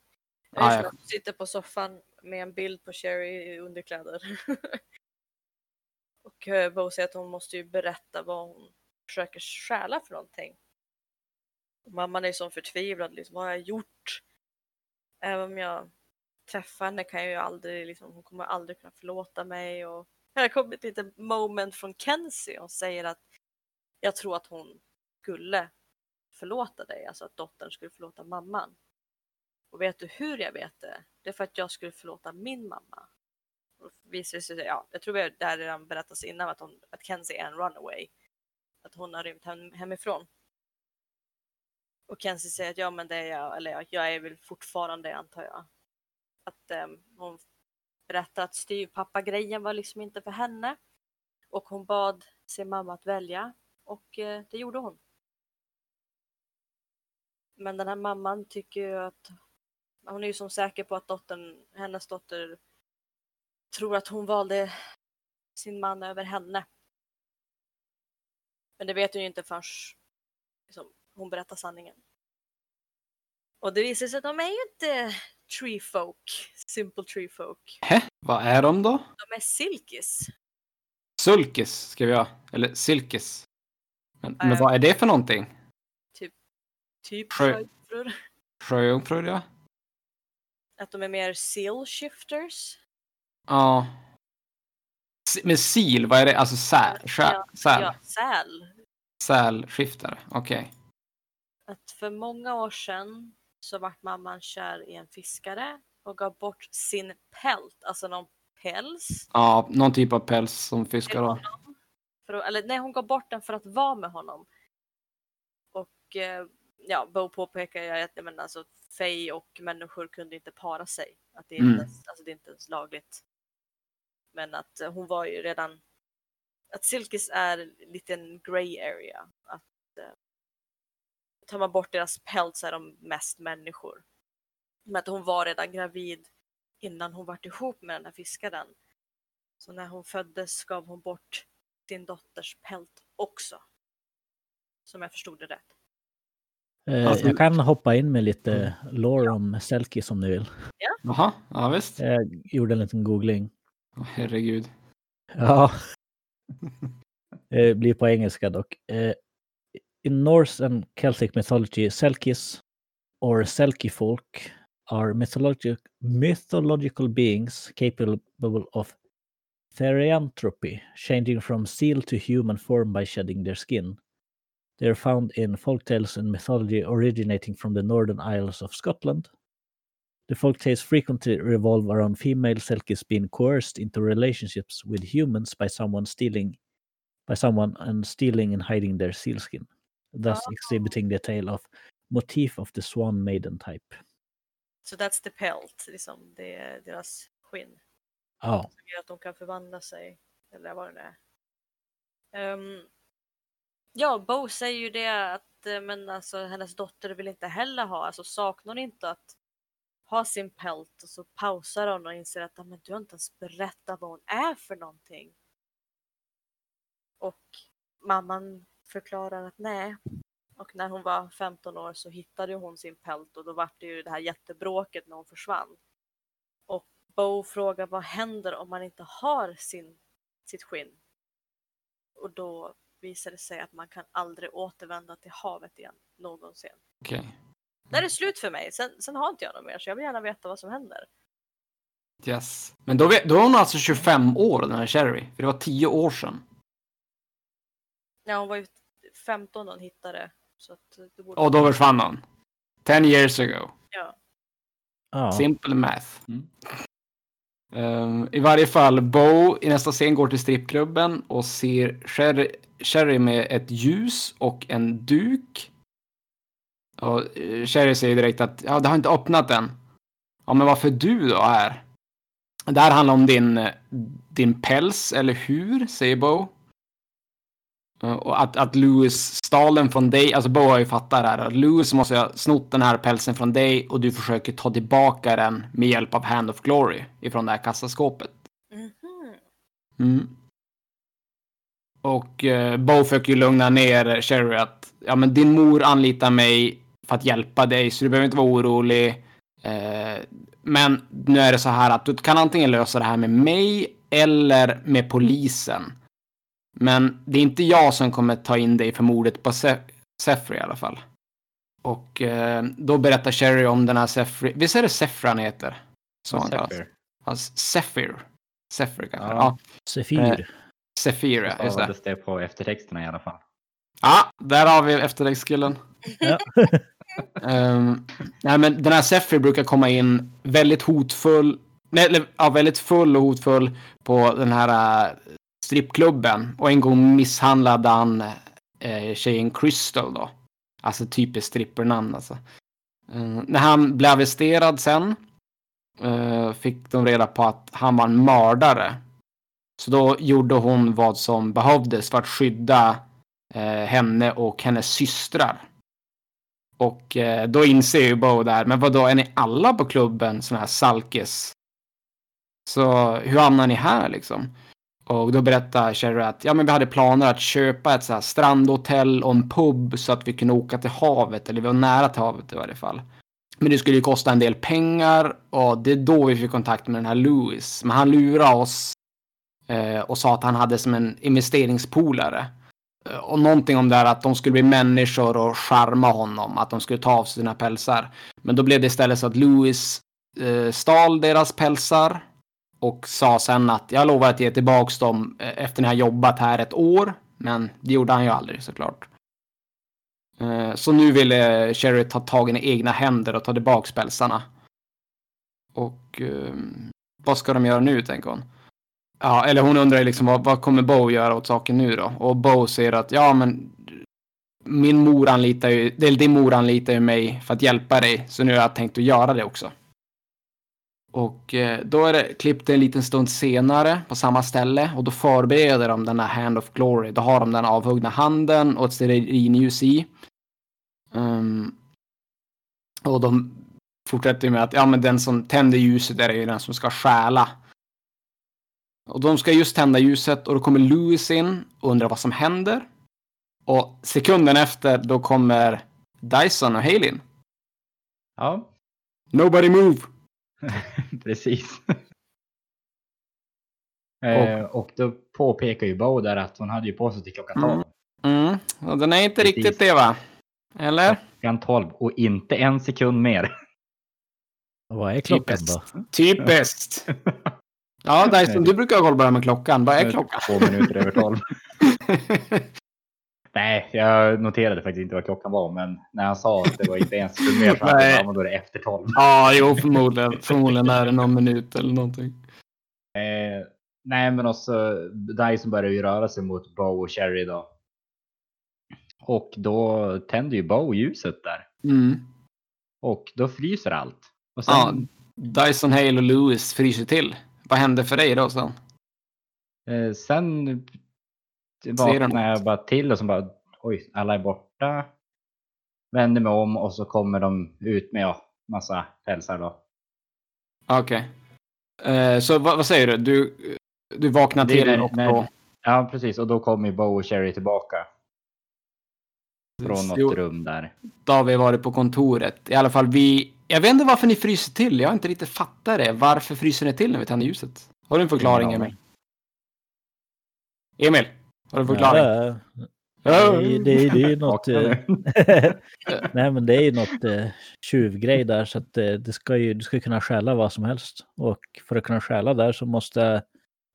B: Ah,
C: Jag
B: ja.
C: sitter på soffan med en bild på Sherry i underkläder. [LAUGHS] och eh, Bo säger att hon måste ju berätta vad hon försöker stjäla för någonting. Och mamman är så förtvivlad, liksom, vad har jag gjort? Även om jag träffar henne kan jag ju aldrig, liksom, hon kommer aldrig kunna förlåta mig. Och här kommer ett litet moment från Kenzie och säger att jag tror att hon skulle förlåta dig, alltså att dottern skulle förlåta mamman. Och vet du hur jag vet det? Det är för att jag skulle förlåta min mamma. Och visar sig, ja, jag tror det här redan berättats innan att, hon, att Kenzie är en runaway. Att hon har rymt hem, hemifrån. Och Kenzie säger att ja men det är jag, eller jag är väl fortfarande antar jag. Att eh, hon berättar att styvpappa-grejen var liksom inte för henne. Och hon bad sin mamma att välja och eh, det gjorde hon. Men den här mamman tycker ju att hon är ju som säker på att dottern, hennes dotter tror att hon valde sin man över henne. Men det vet hon ju inte förrän liksom, hon berättar sanningen. Och det visar sig att de är ju inte tree folk, simple tree folk.
B: Hä? Vad är de då?
C: De är silkis.
B: Sulkis vi ha. Eller silkis. Men, men
C: Äh.
B: vad är det för någonting?
C: Typ
B: Sjö-
C: sjöjungfrur.
B: Ja.
C: Att de är mer seal shifters.
B: Ja. Men sil, vad är det? Alltså säl?
C: Ja,
B: säl.
C: Ja, säl.
B: Sälskiftare, okej.
C: att för många år sedan så vart mamman kär i en fiskare och gav bort sin pält, alltså någon päls.
B: Ja, någon typ av päls som fiskar har.
C: För att, eller nej, hon gav bort den för att vara med honom. Och eh, ja, Bo påpekar ju att men, alltså, Fej och människor kunde inte para sig. Att det, är
B: Mm.
C: inte, ens- alltså, det är inte ens lagligt. Men att hon var ju redan... Att Silkis är en liten grey area. Att tar man bort deras päls så är de mest människor. Men att hon var redan gravid innan hon vart ihop med den här fiskaren. Så när hon föddes gav hon bort sin dotters pält också. Som jag förstod det rätt.
A: Eh,
B: Alltså-
A: jag kan hoppa in med lite lore om Selkie om ni vill.
B: Jaha, ja visst.
A: Jag gjorde en liten googling.
B: Herregud.
A: Ja. Det [LAUGHS] blir på engelska dock. In Norse and Celtic mythology, Selkis or Selkie folk are mythologic, mythological beings capable of therianthropy, changing from seal to human form by shedding their skin. They are found in folktales and mythology originating from the northern isles of Scotland. The folktales frequently revolve around female Selkies being coerced into relationships with humans by someone stealing by someone and stealing and hiding their sealskin, thus exhibiting the tale of motif of the swan maiden type.
C: Så that's the pelt, liksom. det är deras skinn.
A: Ja,
C: Som gör att de kan förvandla sig, eller vad det är. Um, ja, Bo säger ju det att eh, men alltså, hennes dotter vill inte heller ha, alltså saknar hon inte att ha sin pelt och så pausar hon och inser att "Ah, men du har inte ens berättat vad hon är för någonting. Och mamman förklarar att nej. Och när hon var 15 år så hittade hon sin pelt och då var det ju det här jättebråket när hon försvann. Och Bo frågar vad händer om man inte har sin, sitt skinn? Och då visar det sig att man kan aldrig återvända till havet igen någonsin.
B: Okej.
C: Där är det slut för mig. Sen, sen har inte jag något mer så jag vill gärna veta vad som händer.
B: Yes. Men då, då är hon alltså 25 år, den här Cherry. För det var 10 år sedan.
C: Ja, hon var ju 15 när hon hittade. Så att det borde...
B: Och då försvann hon. 10 years ago.
C: Ja.
A: Ja.
B: Simple math.
D: Mm.
B: Ehm, I varje fall, Bo i nästa scen går till strippklubben och ser Sherry, Sherry med ett ljus och en duk. Och eh, Sherry säger direkt att ja, det har inte öppnat än. Ja, men varför du då här? Det här handlar om din, eh, din päls, eller hur? Säger Bo. Eh, Och att, att Louis stal den från dig, alltså Bo har ju fattat det här. Att Louis måste ha snott den här pälsen från dig och du försöker ta tillbaka den med hjälp av Hand of Glory ifrån det här kassaskåpet.
C: Mhm.
B: Mm. Och eh, Bo försöker ju lugna ner Sherry att ja, men din mor anlitar mig för att hjälpa dig så du behöver inte vara orolig. Eh, men nu är det så här att du kan antingen lösa det här med mig eller med polisen. Men det är inte jag som kommer ta in dig för mordet på Se- Sefri i alla fall. Och eh, då berättar Sherry om den här Sefri. Visst är det Sefri han heter? Så han kallas. Ja, Zephyr. Zephyr kanske.
D: Ja.
B: Ja, ja. Just det.
D: Det på eftertexterna i alla fall.
B: Ja, där har vi eftertextkillen.
A: Ja. [LAUGHS]
B: Nej, men den här Zephyr brukar komma in väldigt hotfull, nej, eller, ja, väldigt full och hotfull på den här äh, strippklubben. Och en gång misshandlade han eh, tjejen Crystal då. Alltså typiskt strippernamn alltså. Eh, när han blev arresterad sen eh, fick de reda på att han var en mördare. Så då gjorde hon vad som behövdes för att skydda eh, henne och hennes systrar. Och eh, då inser ju Bo där, men vad då är ni alla på klubben sådana här salkes? Så hur hamnar ni här liksom? Och då berättar Cherry att ja, men vi hade planer att köpa ett så här strandhotell och en pub så att vi kunde åka till havet, eller vi var nära till havet i varje fall. Men det skulle ju kosta en del pengar och det är då vi fick kontakt med den här Lewis. Men han lurade oss eh, och sa att han hade som en investeringspolare. Eh, och någonting om det här att de skulle bli människor och charma honom, att de skulle ta av sig sina pälsar. Men då blev det istället så att Lewis eh, stal deras pälsar och sa sen att jag lovar att ge tillbaks dem eh, efter ni har jobbat här ett år. Men det gjorde han ju aldrig såklart. Eh, så nu ville Sherry ta tag i egna händer och ta tillbaks pälsarna. Och ehm, vad ska de göra nu, tänker hon. Ja, eller hon undrar ju liksom vad, vad kommer Bo göra åt saken nu då? Och Bo säger att ja, men min mor anlitar ju, eller din mor anlitar ju mig för att hjälpa dig, så nu har jag tänkt att göra det också. Och eh, då är det klippt en liten stund senare på samma ställe och då förbereder de den här Hand of Glory. Då har de den avhuggna handen och ett stearinljus i. Um, och de fortsätter med att ja, men den som tänder ljuset är ju den som ska stjäla. Och de ska just tända ljuset och då kommer Louis in och undrar vad som händer. Och sekunden efter då kommer Dyson och Halin.
D: Ja,
B: Nobody move! [LAUGHS]
D: precis. Eh, och då påpekar ju Bo där att hon hade ju på sig till klockan 12.
B: Mm. Mm. Och den är inte
D: Precis.
B: riktigt det va? Eller?
D: Klockan 12 och inte en sekund mer.
A: Vad är klockan
B: Typiskt.
A: då?
B: Typiskt! [LAUGHS] Ja, Dyson, du brukar ha koll på det här med klockan. Vad är klockan?
D: Två minuter över 12. [LAUGHS] Nej, jag noterade faktiskt inte vad klockan var, men när han sa att det var inte en sekund mer bara, då är det efter 12.
B: ja, jo, förmodligen. Förmodligen är det någon minut eller någonting.
D: Eh, nej, men också Dyson börjar ju röra sig mot Bo och Cherry då. Och då tänder ju Bo ljuset där.
B: Mm.
D: Och då fryser allt. Och sen,
B: Ja, Dyson, Hale och Lewis fryser till. Vad hände för dig då sen?
D: eh, sen vaknar jag bara till och så bara oj, alla är borta. Vänder mig om och så kommer de ut med ja, massa pälsar då.
B: Okej. Eh, så vad, vad säger du? Du, du vaknar till
D: när-
B: och
D: när-
B: då...
D: Ja, precis. Och då kommer ju Bo och Cherry tillbaka från något
B: Jo,
D: rum där.
B: Då har vi varit på kontoret. I alla fall vi... Jag vet inte varför ni fryser till. Jag har inte riktigt fattat det. Varför fryser ni till när vi tänder ljuset? Har du en förklaring, Emil? Emil? Har du en förklaring?
A: Ja, Det är ju- det det är ju [LAUGHS] något... Eh. [LAUGHS] Nej, men det är ju något eh, tjuvgrej där så att eh, det ska ju, du ska ju kunna stjäla vad som helst. Och för att kunna stjäla där så måste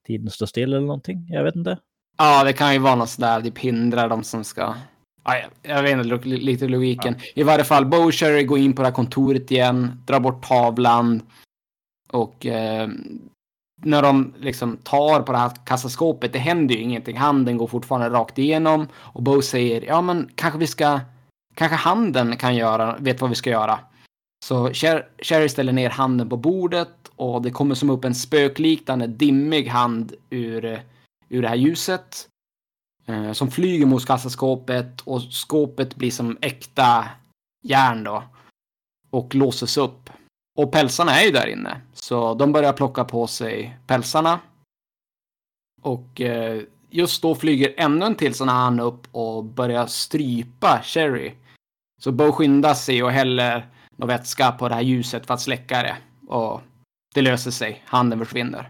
A: tiden stå still eller någonting. Jag vet inte.
B: Ja, det kan ju vara något sådär, typ hindra de som ska... Ja, jag, vet inte lite logiken. I varje fall, Bowsher går in på det här kontoret igen, drar bort tavlan och eh, när de liksom tar på det här kassaskåpet, det händer ju ingenting. Handen går fortfarande rakt igenom och Bo säger, ja men kanske vi ska, kanske handen kan göra, vet vad vi ska göra. Så Sherry ställer ner handen på bordet och det kommer som upp en spökliknande dimmig hand ur ur det här ljuset. Eh, som flyger mot kassaskåpet och skåpet blir som äkta järn då. Och låses upp. Och pälsarna är ju där inne. Så de börjar plocka på sig pälsarna. Och eh, just då flyger ännu en till sån här han upp och börjar strypa Sherry. Så Bo skyndar sig och häller någon vätska på det här ljuset för att släcka det. Och det löser sig. Handen försvinner.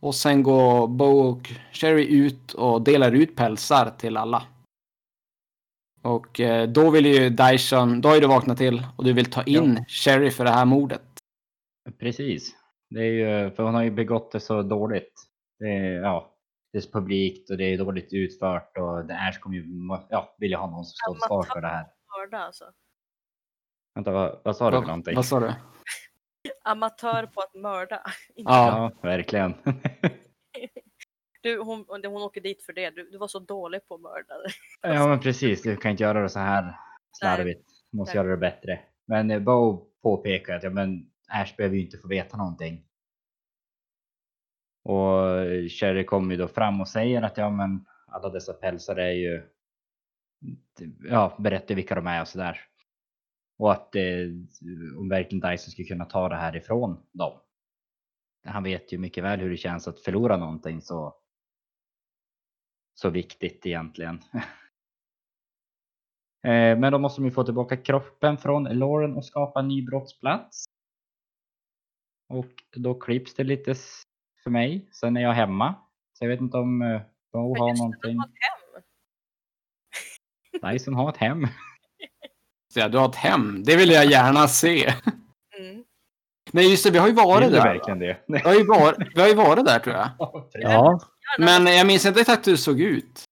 B: Och sen går Bo och Sherry ut och delar ut pälsar till alla. Och eh, då vill ju Dyson, då har ju du vaknat till och du vill ta in Sherry för det här mordet.
D: Precis. Det är ju, för hon har ju begått det så dåligt. Det är, ja, det är så publikt och det är dåligt utfört och det Ash kommer ju ja, vilja ha någon som står till svars för det här.
C: Alltså.
D: Vänta, vad, vad sa du för
B: Vad,
D: någonting?
B: vad sa du? [LAUGHS]
C: Amatör på att mörda.
B: Ja.
D: Ja, verkligen. [LAUGHS]
C: Du, hon, hon åker dit för det. Du, du var så dålig på att mörda.
D: ja, men precis. Du kan inte göra det så här slarvigt. Du måste
C: Nej.
D: göra det bättre. Men eh, Bo påpekar att ja, men Ash behöver ju inte få veta någonting. Och Sherry kommer ju då fram och säger att ja, men alla dessa pälsar är ju ja, berättar vilka de är och sådär. Och att eh, om verkligen Dyson skulle kunna ta det här ifrån dem. Han vet ju mycket väl hur det känns att förlora någonting så så viktigt egentligen. [LAUGHS] Eh, Men då måste de ju få tillbaka kroppen från Lauren och skapa en ny brottsplats. Och då klipps det lite för mig. Sen är jag hemma. Så jag vet inte om eh, Bo
C: Men
D: har någonting.
C: de har ett hem.
D: Dyson har ett hem.
B: Så ja, du har ett hem, det vill jag gärna se. [LAUGHS] Men just det, vi har ju varit
D: Vill
B: där.
D: verkligen det?
B: Vi har, ju varit, vi har ju varit där tror jag.
A: Ja,
B: Men jag minns inte exakt hur det såg ut.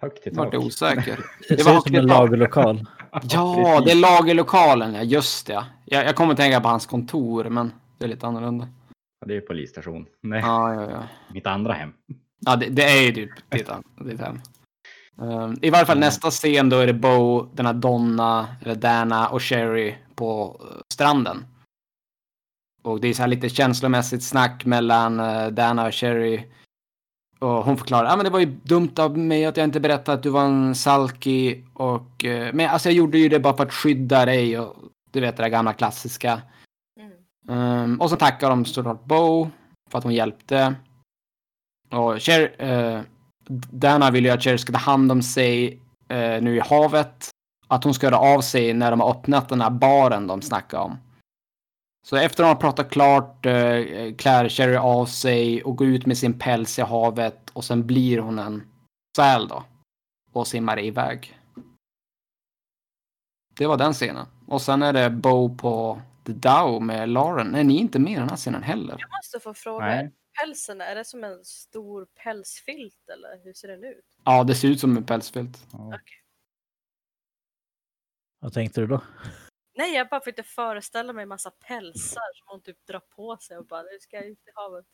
D: Högt i tak.
B: jag osäker. [LAUGHS]
A: det
B: Det var
A: som en lagerlokal.
B: Ja, det är lagerlokalen, ja just det. Jag, jag kommer att tänka på hans kontor, men det är lite annorlunda.
D: Ja, Det är polisstation. Nej,
B: Ja, ja, ja.
D: mitt andra hem.
B: Ja, det, det är ju typ ditt, ditt hem. Um, I varje fall
D: Mm.
B: nästa scen då är det Bo, den här Donna, eller Dana och Sherry på eh, stranden. Och det är så här lite känslomässigt snack mellan eh, Dana och Sherry. Och hon förklarar, ja ah, men det var ju dumt av mig att jag inte berättade att du var en Salki och eh, men alltså jag gjorde ju det bara för att skydda dig och du vet det där gamla klassiska.
C: Mm.
B: Um, och så tackar de såklart Bo för att hon hjälpte. Och Cher, uh, Dana vill ju att Cher ska ta hand om sig nu i havet. Att hon ska göra av sig när de har öppnat den här baren de snackar om. Så efter att de har pratat klart uh, klär Cherry av sig och går ut med sin päls i havet och sen blir hon en säl då. Och simmar iväg. Det var den scenen. Och sen är det Bo på The Dow med Lauren. Nej, ni är inte med i den här scenen heller.
C: Jag måste få fråga,
D: Nej.
C: pälsen, är det som en stor pälsfilt eller hur ser den ut?
B: Ja, det ser ut som en pälsfilt.
D: Ja.
A: Vad tänkte du då?
C: Nej, jag bara försökte föreställa mig en massa pälsar som hon typ drar på sig och bara, nu ska jag ut i havet.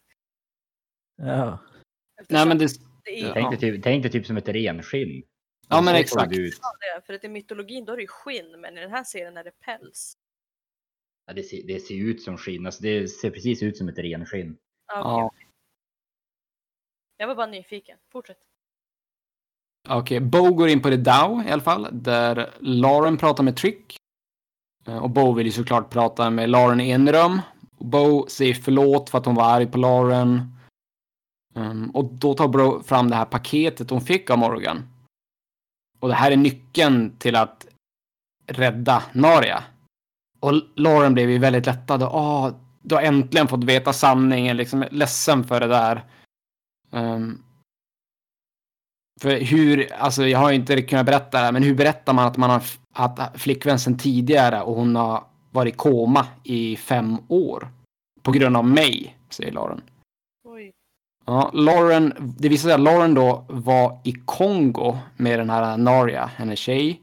A: Ja,
C: Eftersom
B: Nej, men det...
C: det är
B: Ja.
D: Tänk, dig typ, tänk dig typ som ett renskinn.
B: Ja, men exakt.
D: ut.
C: det, för att i mytologin då är det ju skinn, men i den här serien är det päls.
D: Ja, det, ser, det ser ut som skinn. Alltså, det ser precis ut som ett renskinn.
C: Ja,
B: Ja.
C: Jag var bara nyfiken. Fortsätt.
B: Okej, Bo går in på The Dow i alla fall, där Lauren pratar med Trick. Eh, och Bo vill ju såklart prata med Lauren i Bo säger förlåt för att hon var arg på Lauren. Ehm, och då tar Bo fram det här paketet hon fick av Morgan. Och det här är nyckeln till att rädda Naria. Och Lauren blev ju väldigt lättad. Åh, du har äntligen fått veta sanningen. Liksom ledsen för det där. Um, för hur, alltså jag har inte kunnat berätta det här, men hur berättar man att man har haft flickvän sedan tidigare och hon har varit i koma i fem år? På grund av mig, säger Lauren.
C: Oj.
B: Ja, Lauren, det visar sig att Lauren då var i Kongo med den här Naria, hennes tjej.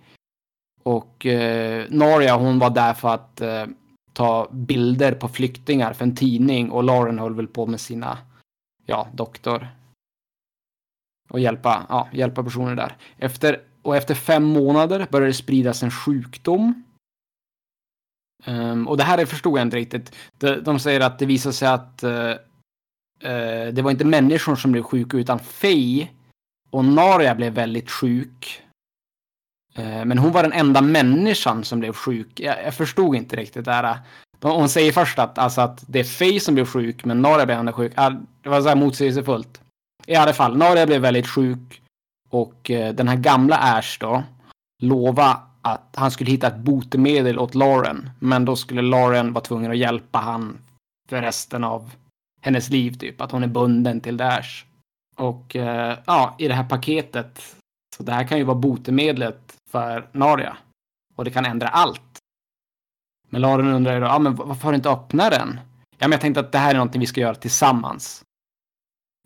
B: Och eh, Naria hon var där för att eh, ta bilder på flyktingar för en tidning och Lauren höll väl på med sina, ja, doktor. Och hjälpa, ja, hjälpa personer där. Efter, och efter fem månader började det spridas en sjukdom. Um, och det här förstod jag inte riktigt. De, de säger att det visar sig att uh, uh, det var inte människor som blev sjuka utan Faye och Naria blev väldigt sjuk. Ehm, men hon var den enda människan som blev sjuk. Jag, jag förstod inte riktigt det här. De- Hon säger först att, alltså att det är Faye som blev sjuk men Naria blev ändå sjuk. Det var så här motsägelsefullt. I alla fall, Naria blev väldigt sjuk och eh, den här gamla Ash då lova att han skulle hitta ett botemedel åt Lauren. Men då skulle Lauren vara tvungen att hjälpa han för resten av hennes liv typ. Att hon är bunden till Dash. Och eh, ja, i det här paketet. Så det här kan ju vara botemedlet för Naria. Och det kan ändra allt. Men Lauren undrar ju då, ja men varför har du inte öppnat den? Ja men jag tänkte att det här är någonting vi ska göra tillsammans.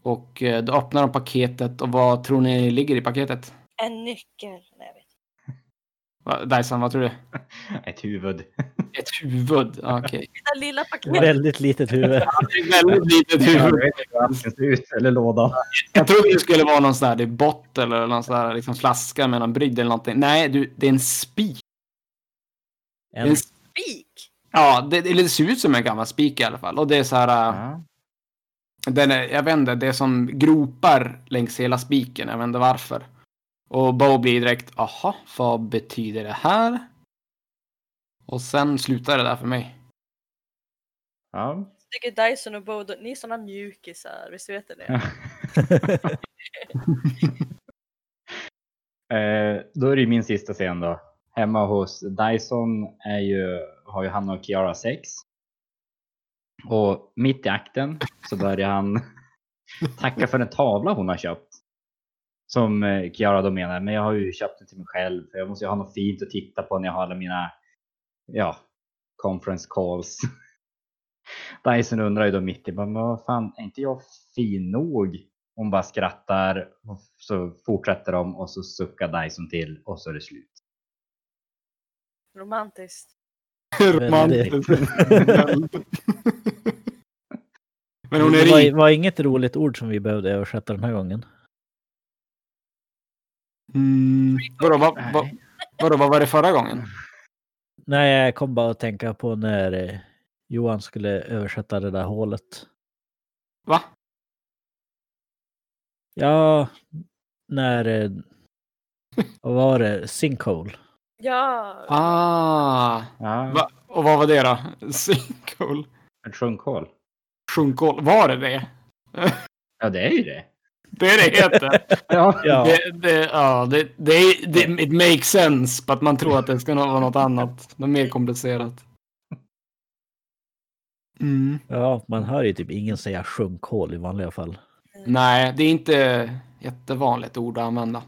B: Och eh, då öppnar de paketet och vad tror ni ligger i paketet?
C: En nyckel. Nej, jag vet.
B: Va- Dyson, vad tror du? [LAUGHS]
D: Ett huvud. [LAUGHS]
B: Ett huvud? Okej.
C: Det där lilla paketet.
A: Väldigt litet huvud. [LAUGHS]
B: Väldigt litet huvud.
D: ut, eller låda.
B: Jag trodde det skulle vara någon sån här det är bott eller någon sån här liksom flaska med någon brygd eller någonting. Nej, du, det är en spik. Det
A: En,
B: en
C: Spik.
B: Ja, det, det ser ut som en gammal spik i alla fall. Och det är så här,
D: Ja.
B: Den är, jag vet inte, det är som gropar längs hela spiken. Jag vet inte varför. Och Bo blir direkt, aha, vad betyder det här? Och sen slutar det där för mig.
D: Ja.
C: Jag tycker Dyson och Bo, ni är såna mjukisar. Visst vet ni det? [LAUGHS]
D: Eh, då är det min sista scen då. Hemma hos Dyson är ju, har ju han och Kiara sex. Och mitt i akten så börjar han [LAUGHS] tacka för en tavla hon har köpt. Som eh, Kiara då menar, men jag har ju köpt den till mig själv. För jag måste ju ha något fint att titta på när jag har alla mina, ja, conference calls. [LAUGHS] Dyson undrar ju då mitt i, men vad fan, är inte jag fin nog? Hon bara skrattar, och så fortsätter de och så suckar Dyson till och så är det slut.
C: Romantiskt. [LAUGHS]
B: Romantiskt. [LAUGHS] Men hon är
A: det var, var inget roligt ord som vi behövde översätta den här gången.
B: Mm. Vadå, vad, vad, vadå, vad var det förra gången?
A: Nej, jag kom bara att tänka på när eh, Johan skulle översätta det där hålet.
B: Va?
A: Ja, när... eh, Vad var det? Sinkhole.
C: Ja.
B: Ah.
D: Ja,
B: Va? Och vad var det då? Sinkhole?
D: ett sjunkhål.
B: Sjunkhål? Var det det?
D: Ja, det är ju det.
B: Det är det heter.
D: Ja. [LAUGHS]
A: Ja,
B: Det, det, ja, det, det, det, it makes sense, but man tror att det ska vara något annat. Något mer komplicerat. Mm.
A: ja, man hör ju typ ingen säga sjunkhål i vanliga fall.
B: Nej, det är inte jättevanligt ord att använda.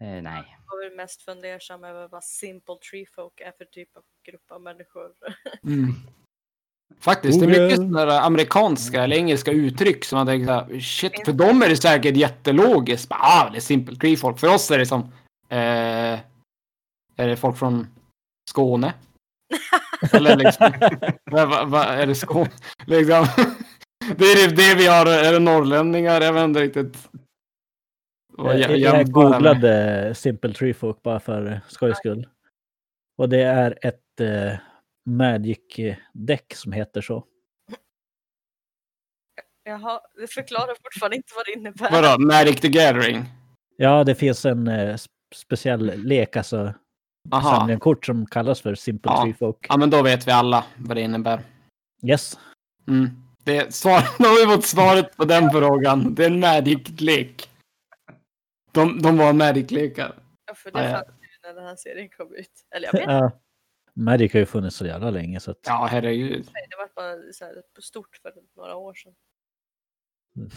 D: Eh, nej.
C: Väl mest fundersam över vad simple tree folk är för typ av grupp av människor. [LAUGHS]
B: Mm. Faktiskt, det är mycket
A: Google.
B: sådana där amerikanska eller engelska uttryck som man tänker så här, shit, för dem är det säkert jättelogiskt. Ah, det är simple tree folk. För oss är det som, eh, är det folk från Skåne? [LAUGHS] Eller liksom, vad, vad, är det Skåne? [LAUGHS] Liksom, det är det, det vi har, är det norrlänningar? Jag vet inte riktigt. Vad
A: Jag,
B: jä-
A: jag
B: jämföra med.
A: googlade Simple Tree Folk bara för skojs skull. Och det är ett eh, Magic-däck som heter så.
C: Jaha, det förklarar fortfarande inte vad det innebär.
B: Vadå, Magic the Gathering?
A: Ja, det finns en eh, sp- speciell lek, alltså
B: Aha.
A: samling kort som kallas för Simple
B: Ja.
A: Tree Folk.
B: Ja, men då vet vi alla vad det innebär.
A: Yes.
B: Mm. Det är svar, [LAUGHS] nu har vi fått svaret på den frågan. Det är en Magic-lek. De, de var Magic-lekar.
C: Ja, För det
B: Ja, ja.
C: fanns ju när den här serien kom ut. Eller jag vet inte,
A: Ja. Magic har ju funnits så jävla länge så att
B: Ja, herregud.
C: det var bara så här stort för några år sedan.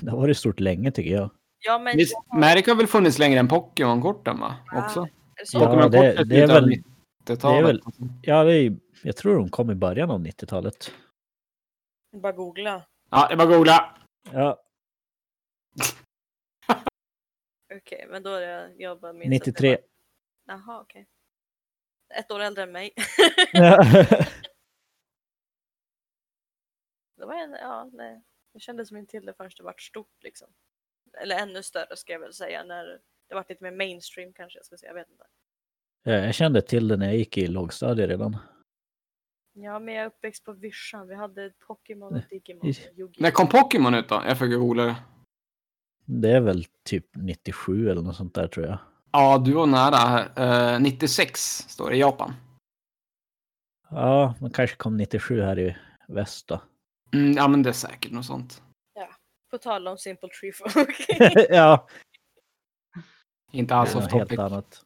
A: det har varit stort länge tycker jag.
C: Ja, men...
B: Visst, Merk har väl funnits längre än Pokémon-korten va?
C: Ja.
B: Också?
C: Är det?
A: Ja,
B: Pokémon-kortet
A: det- det är väl-
B: 90-talet.
A: det är väl- Ja, det är, jag tror de kom i början av 90-talet.
C: Bara googla.
B: Ja, det är bara googla.
A: Ja, [LAUGHS]
C: Okej, men då är det... Jag bara minns att det
A: 93.
C: var- Jaha, okej. Ett år äldre än mig. [LAUGHS] det var en... Ja, nej. Jag kände som inte till det förrän det vart stort liksom. Eller ännu större ska jag väl säga. När det vart lite mer mainstream kanske jag ska säga. Jag vet inte.
A: Ja, jag kände till det när jag gick i lågstadiet redan.
C: Ja, men jag är uppväxt på Vischan. Vi hade Pokémon och Digimon och!
B: När kom Pokémon ut då? Jag fick googla det.
A: Det är väl typ 97 eller något sånt där tror jag.
B: Ja, du var nära. här. Eh, 96 står det i Japan.
A: Ja, man kanske kom 97 här i väst då.
B: Mm, ja, men det är säkert något sånt.
C: På tal om Simple Tree Folk. [LAUGHS]
A: ja,
B: Inte alls off topic.
A: helt annat.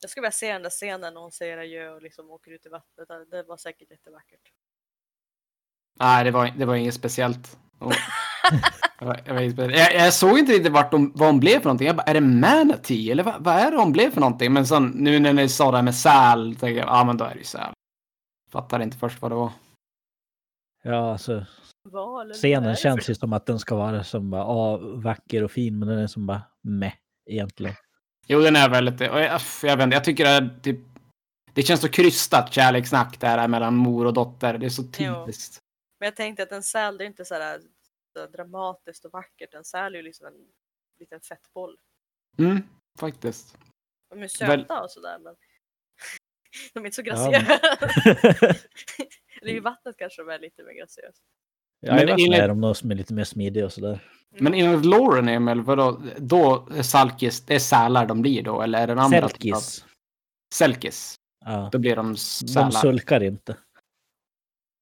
C: jag skulle vilja se den där scenen när hon säger adjö och liksom åker ut i vattnet. Det var säkert jättevackert.
B: Nej, det var, det var inget speciellt. Och- [LAUGHS] jag, jag, såg inte riktigt vart de, vad hon blev för någonting. Jag bara, är det manatee eller vad, vad är det hon blev för någonting? Men sen nu när ni sa det här med säl, tänkte jag, ja men då är det ju säl. Fattade inte först vad det var.
A: Ja, alltså
C: Val,
A: scenen känns ju som att den ska vara som bara, ah, vacker och fin, men den är som bara meh egentligen.
B: Jo, den är väldigt, och jag, jag vet inte, jag tycker det är typ, det känns så krystat kärlekssnack det här mellan mor och dotter. Det är så typiskt.
C: Men jag tänkte att en säl det är inte så här dramatiskt och vackert. En säl är ju liksom en liten fettboll.
B: Mm, faktiskt.
C: De är söta
B: Väl-
C: och sådär men [LAUGHS] de är inte så
A: Ja,
C: graciösa. [LAUGHS] Eller i vattnet kanske de är lite mer graciösa.
A: Ja,
B: Men enligt-
A: är de nog som är lite mer smidiga och sådär.
B: Men enligt Lauren, Emil, vadå, då är salkis, det är sälar de blir då? Eller är det andra av-
A: Selkis.
B: Selkis.
A: Ja.
B: Då blir de
A: De
B: sälar.
A: sulkar inte.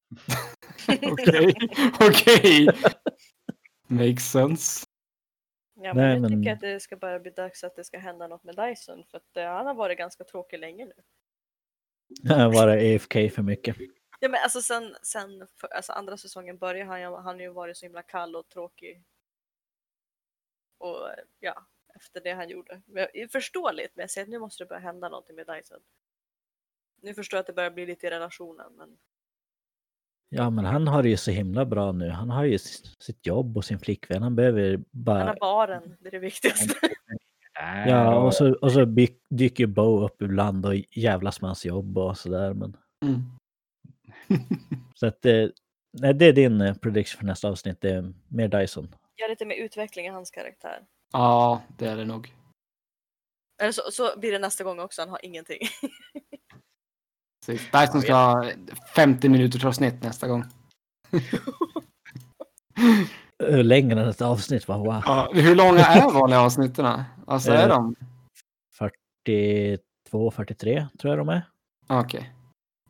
A: [LAUGHS] [LAUGHS]
B: Okej, okej. Makes sense.
C: Ja, men
A: Nej,
C: jag
A: men-
C: tycker att det ska bara bli dags att det ska hända något med Dyson för att eh, han har varit ganska tråkig länge nu.
A: Vara AFK för mycket.
C: Ja, men alltså sen, sen för, alltså andra säsongen började han, ju- han har ju varit så himla kall och tråkig. Och eh, ja, efter det han gjorde. Men, jag- förståeligt, men jag säger att nu måste det börja hända någonting med Dyson. Nu förstår jag att det börjar bli lite i relationen, men
A: Ja, men han har det ju så himla bra nu. Han har ju sitt jobb och sin flickvän. Han behöver
C: han
A: bara...
C: har baren, det är det viktigaste. [LAUGHS]
A: Ja, och så, och så dyker Bo upp ibland och jävlas med hans jobb och sådär. Men...
B: Mm. [LAUGHS]
A: Så att det, nej, det är din eh, prediction för nästa avsnitt. Det är mer Dyson.
C: Gör lite mer utveckling i hans karaktär.
B: Ja, det är det nog.
C: Eller så, så blir det nästa gång också, han har ingenting. [LAUGHS]
B: Precis. Dyson ska ha 50 minuters avsnitt nästa gång. [LAUGHS]
A: Ö, Längre än ett avsnitt, va? Wow.
B: Ja, hur långa är vanliga avsnitten? Alltså är
A: Eh,
B: de?
A: 42, 43 tror jag de är.
B: Okej.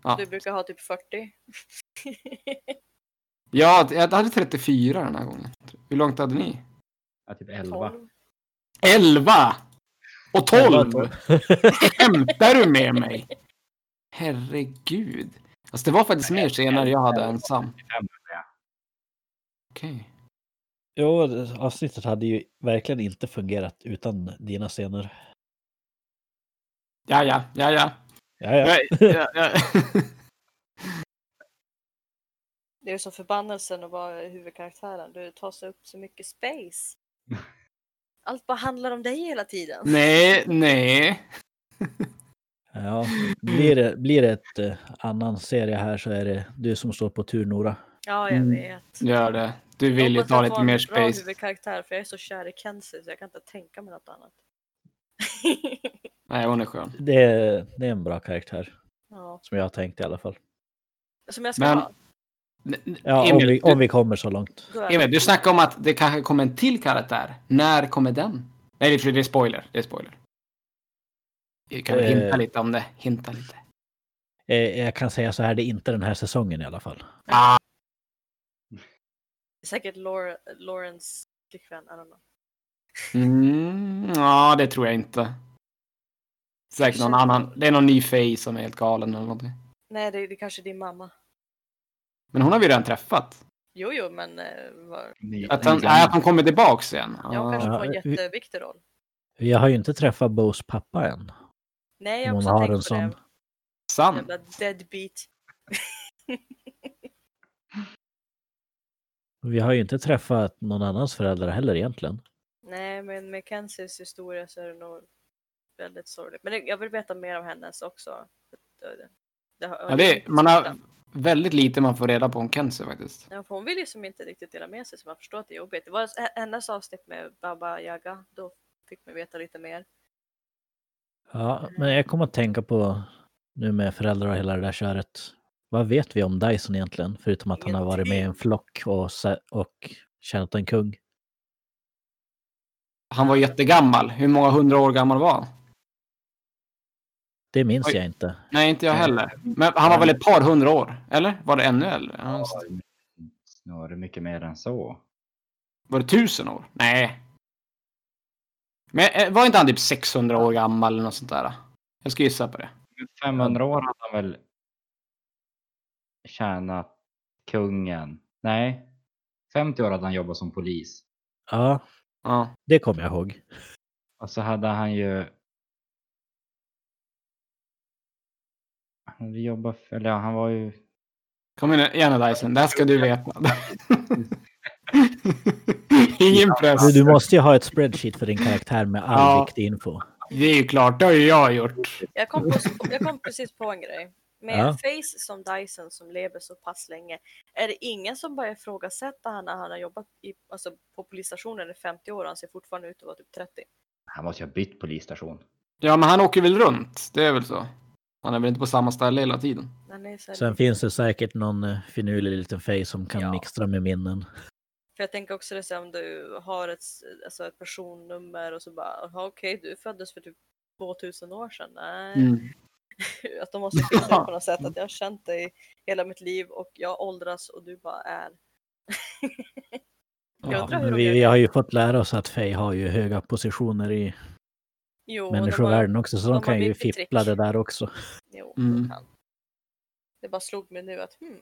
B: Ja.
C: Du brukar ha typ 40. [LAUGHS]
B: Ja, jag hade 34 den här gången. Hur långt hade ni?
D: Ja, typ 11.
C: 12.
B: 11! Och 12!
A: 12.
B: Skämtar du med mig? Herregud. Alltså det var faktiskt mer senare jag hade ensam. Okej.
A: Jo, det- avsnittet hade ju verkligen inte fungerat utan dina scener.
B: Ja, ja, ja, ja.
A: Ja, ja.
B: ja, ja, ja. [LAUGHS]
C: Det är som förbannelsen att vara huvudkaraktären. Du tar sig upp så mycket space. [LAUGHS] Allt bara handlar om dig hela tiden.
B: nej, nej.
A: Ja. Blir, det, blir det ett eh, annan serie här så är det du som står på tur Nora.
C: Ja, jag
B: Mm.
C: vet.
B: Gör det. Du vill ju
C: hoppas
B: ta
C: jag
B: lite
C: får en
B: mer
C: bra
B: space.
C: huvudkaraktär för jag är så kär i Kenzie så jag kan inte tänka mig något annat.
B: Nej, hon är skön.
A: Det är, det är en bra karaktär.
C: ja.
A: Som jag har tänkt i alla fall.
C: Som jag ska
B: Men-
C: ha.
A: Ja, om
B: Emil,
A: vi, om vi kommer så långt.
C: Då är
B: Emil, du snackade om att det kanske kommer en till karaktär. När kommer den? Nej, det är- det är spoiler. Det är spoiler. Vi kan
A: Eh.
B: hinta lite om det. Hinta lite.
A: Eh, jag kan säga så här, det är inte den här säsongen i alla fall.
B: Ah,
C: Säkert Laura, Lawrence flickvän, I don't know.
B: mm, ja, det tror jag inte. Säkert någon annan. Det är någon ny Faye som är helt galen eller någonting.
C: Nej, det, det är kanske din mamma.
B: Men hon har vi redan träffat.
C: Jo, jo, men eh, var...
B: Att han, nej, att han kommer tillbaks igen. Ja.
C: kanske
A: Ja,
C: får en
A: vi-
C: jätteviktig roll.
A: Jag har ju inte träffat Bows pappa än.
C: Nej, jag har också
A: har
C: tänkt
A: en
C: på
A: sån.
C: det.
B: Sant.
C: Jävla deadbeat. [LAUGHS]
A: Vi har ju inte träffat någon annans föräldrar heller egentligen.
C: Nej, men med Kenzies historia så är det nog väldigt sorgligt. Men det, jag vill veta mer om hennes också. Det, det, har-
B: Ja, det, man har väldigt lite man får reda på om Kenzie faktiskt.
C: Ja, hon vill ju som inte riktigt dela med sig så man förstår att det är jobbigt. Det var hennes avsnitt med Baba Yaga. Då fick man veta lite mer.
A: Ja, men jag kommer att tänka på nu med föräldrar och hela det där köret. Vad vet vi om Dyson egentligen? Förutom att han har varit med i en flock och, och tjänat en kung.
B: Han var jättegammal. Hur många hundra år gammal var han?
A: Det minns
B: Oj.
A: jag inte.
B: Nej, inte jag heller. Men han var väl ett par hundra år? Eller? Var det ännu äldre? Ja,
D: snarare mycket mer än så.
B: Var det tusen år? Nej. Men eh, var inte han typ 600 år gammal eller något sånt där? Jag ska gissa på det.
D: 500 år hade han väl tjänat kungen. Nej, 50 år hade han jobbat som polis.
A: Ja,
B: Ja.
A: det kommer jag ihåg.
D: Och så hade han ju... Han hade jobbat, för- eller ja, han var ju...
B: Kom igen igen Dyson, det här ska du veta. [LAUGHS] Ingen press.
A: Du, måste ju ha ett spreadsheet för din karaktär med all
B: Ja.
A: viktig info.
B: Det är ju klart, det har ju jag gjort.
C: Jag kom, på, jag kom precis på en grej. Med
A: Ja.
C: en face som Dyson som lever så pass länge, är det ingen som börjar ifrågasätta han när han har jobbat i, alltså på polisstationen i 50 år och han ser fortfarande ut att vara typ 30?
D: Han måste ju ha bytt polisstation.
B: Ja, men han åker väl runt. Det är väl så. Han är väl inte på samma ställe hela tiden.
A: Sen finns det säkert någon eh, finurlig liten face som kan
C: Ja.
A: mixtra med minnen.
C: För jag tänker också det så om du har ett, alltså ett personnummer och så bara, "Jaha, okej, du föddes för typ 2000 år sedan. Nej.
B: Mm. [LAUGHS]
C: Att de måste det på något sätt, att jag har känt dig hela mitt liv och jag åldras och du bara är. [LAUGHS]
B: Ja.
A: vi, vi har ju fått lära oss att Faye har ju höga positioner i
C: Jo,
A: människovärlden också, så
C: de
A: de kan ju
C: mycket trick.
A: fippla det där också.
C: Jo,
B: Mm.
C: Det bara slog mig nu att hmm.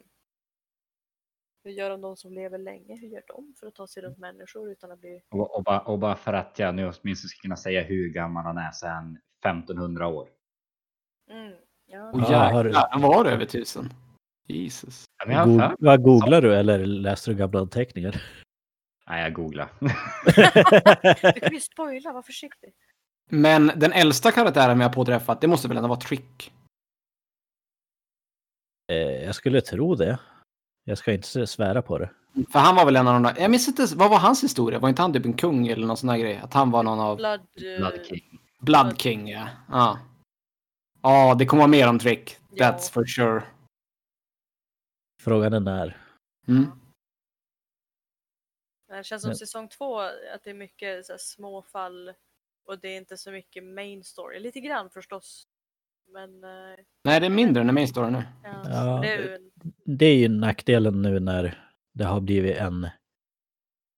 C: Hur gör de, de som lever länge? Hur gör de för att ta sig runt människor utan att bli...
D: Och, och, bara, och bara för att jag nu åtminstone ska kunna säga hur gammal han är så är han 1500 år.
C: Mm. Ja.
B: Och
A: Ja,
B: jäklar, han var över tusen. Jesus.
D: Ja, men jag har
A: Go- vad googlar du eller läser du gamla anteckningar?
D: Nej, jag googlar. [LAUGHS]
C: Du kan ju spoila, var försiktig.
B: Men den äldsta karaktären vi har påträffat, det måste väl ändå vara Trick?
A: Eh, jag skulle tro det. Jag ska inte svära på det.
B: För han var väl en av de där, jag minns inte, vad var hans historia? Var inte han typ en kung eller någon sån här grej? Att han var någon av
C: Blood... eh,
D: Blood King.
B: Blood King, ja. Ja, ja det kommer vara mer om Trick.
C: Ja.
B: That's for sure.
A: Frågan är när.
B: Mm.
C: Det känns som säsong två, att det är mycket så här, små fall och det är inte så mycket main story. Lite grann förstås. Men eh,
B: Nej, det är mindre än main story nu.
C: ja,
A: Ja,
C: det är ju
A: Det är ju nackdelen nu när det har blivit en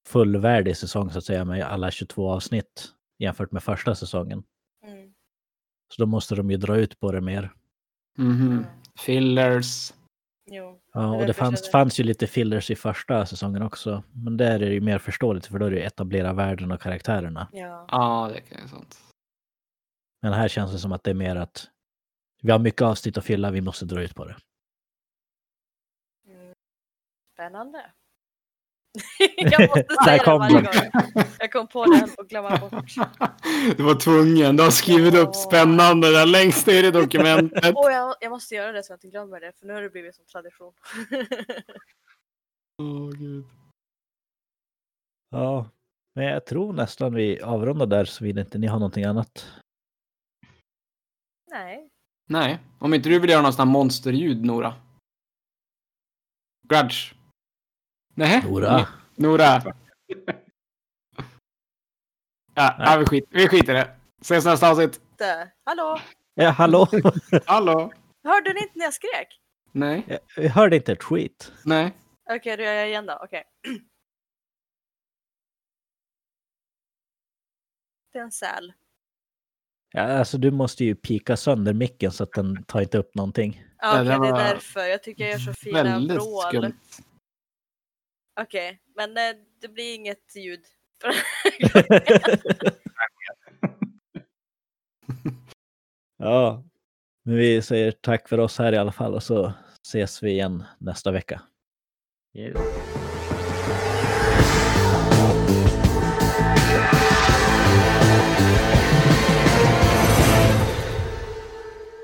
A: fullvärdig säsong så att säga med alla 22 avsnitt jämfört med första säsongen.
C: mm,
A: Så då måste de ju dra ut på det mer.
C: Mm,
B: Fillers.
C: jo.
A: Ja, och det fanns, fanns ju lite fillers i första säsongen också. Men där är det ju mer förståeligt för då är det ju etablera världen och karaktärerna.
C: Ja.
B: Ja, det kan jag sant.
A: Men här känns det som att det är mer att vi har mycket avsnitt att fylla, vi måste dra ut på det.
C: Mm. Spännande. [LAUGHS] jag måste säga det
A: kom
C: varje
A: den.
C: gång. Jag kom på på att glömma bort. [LAUGHS]
B: Du var tvungen. Du har skrivit upp spännande där längst ner i dokumentet.
C: Åh, jag, jag måste göra det så jag inte glömmer det, för nu har det blivit som tradition. [LAUGHS]
B: Åh, gud.
A: Ja, men jag tror nästan vi avrundar där så vill inte ni ha någonting annat.
C: Nej.
B: Nej, om inte du vill göra någon sån här monsterljud, Nora. Grudge. Nej.
A: Nora.
B: Nora. [LAUGHS] Ja, ja vi, skit, vi skiter i det. Ses nästa avsnitt.
C: Hallå?
A: Ja, hallå! [LAUGHS]
B: Hallå?
C: Hörde ni inte när jag skrek?
B: Nej.
A: Jag- Jag hörde inte ett skit.
B: Nej.
C: Okej, då gör jag igen då. Okej. [CLEARS THROAT] Det är en säl.
A: Ja, alltså du måste ju pika sönder micken så att den tar inte upp någonting.
C: Ja, okay,
B: det
C: är därför. Jag tycker jag gör så fina vrål. Okej, okay, men eh, det blir inget ljud. [LAUGHS]
A: ja, men vi säger tack för oss här i alla fall och så ses vi igen nästa vecka.
D: Yeah.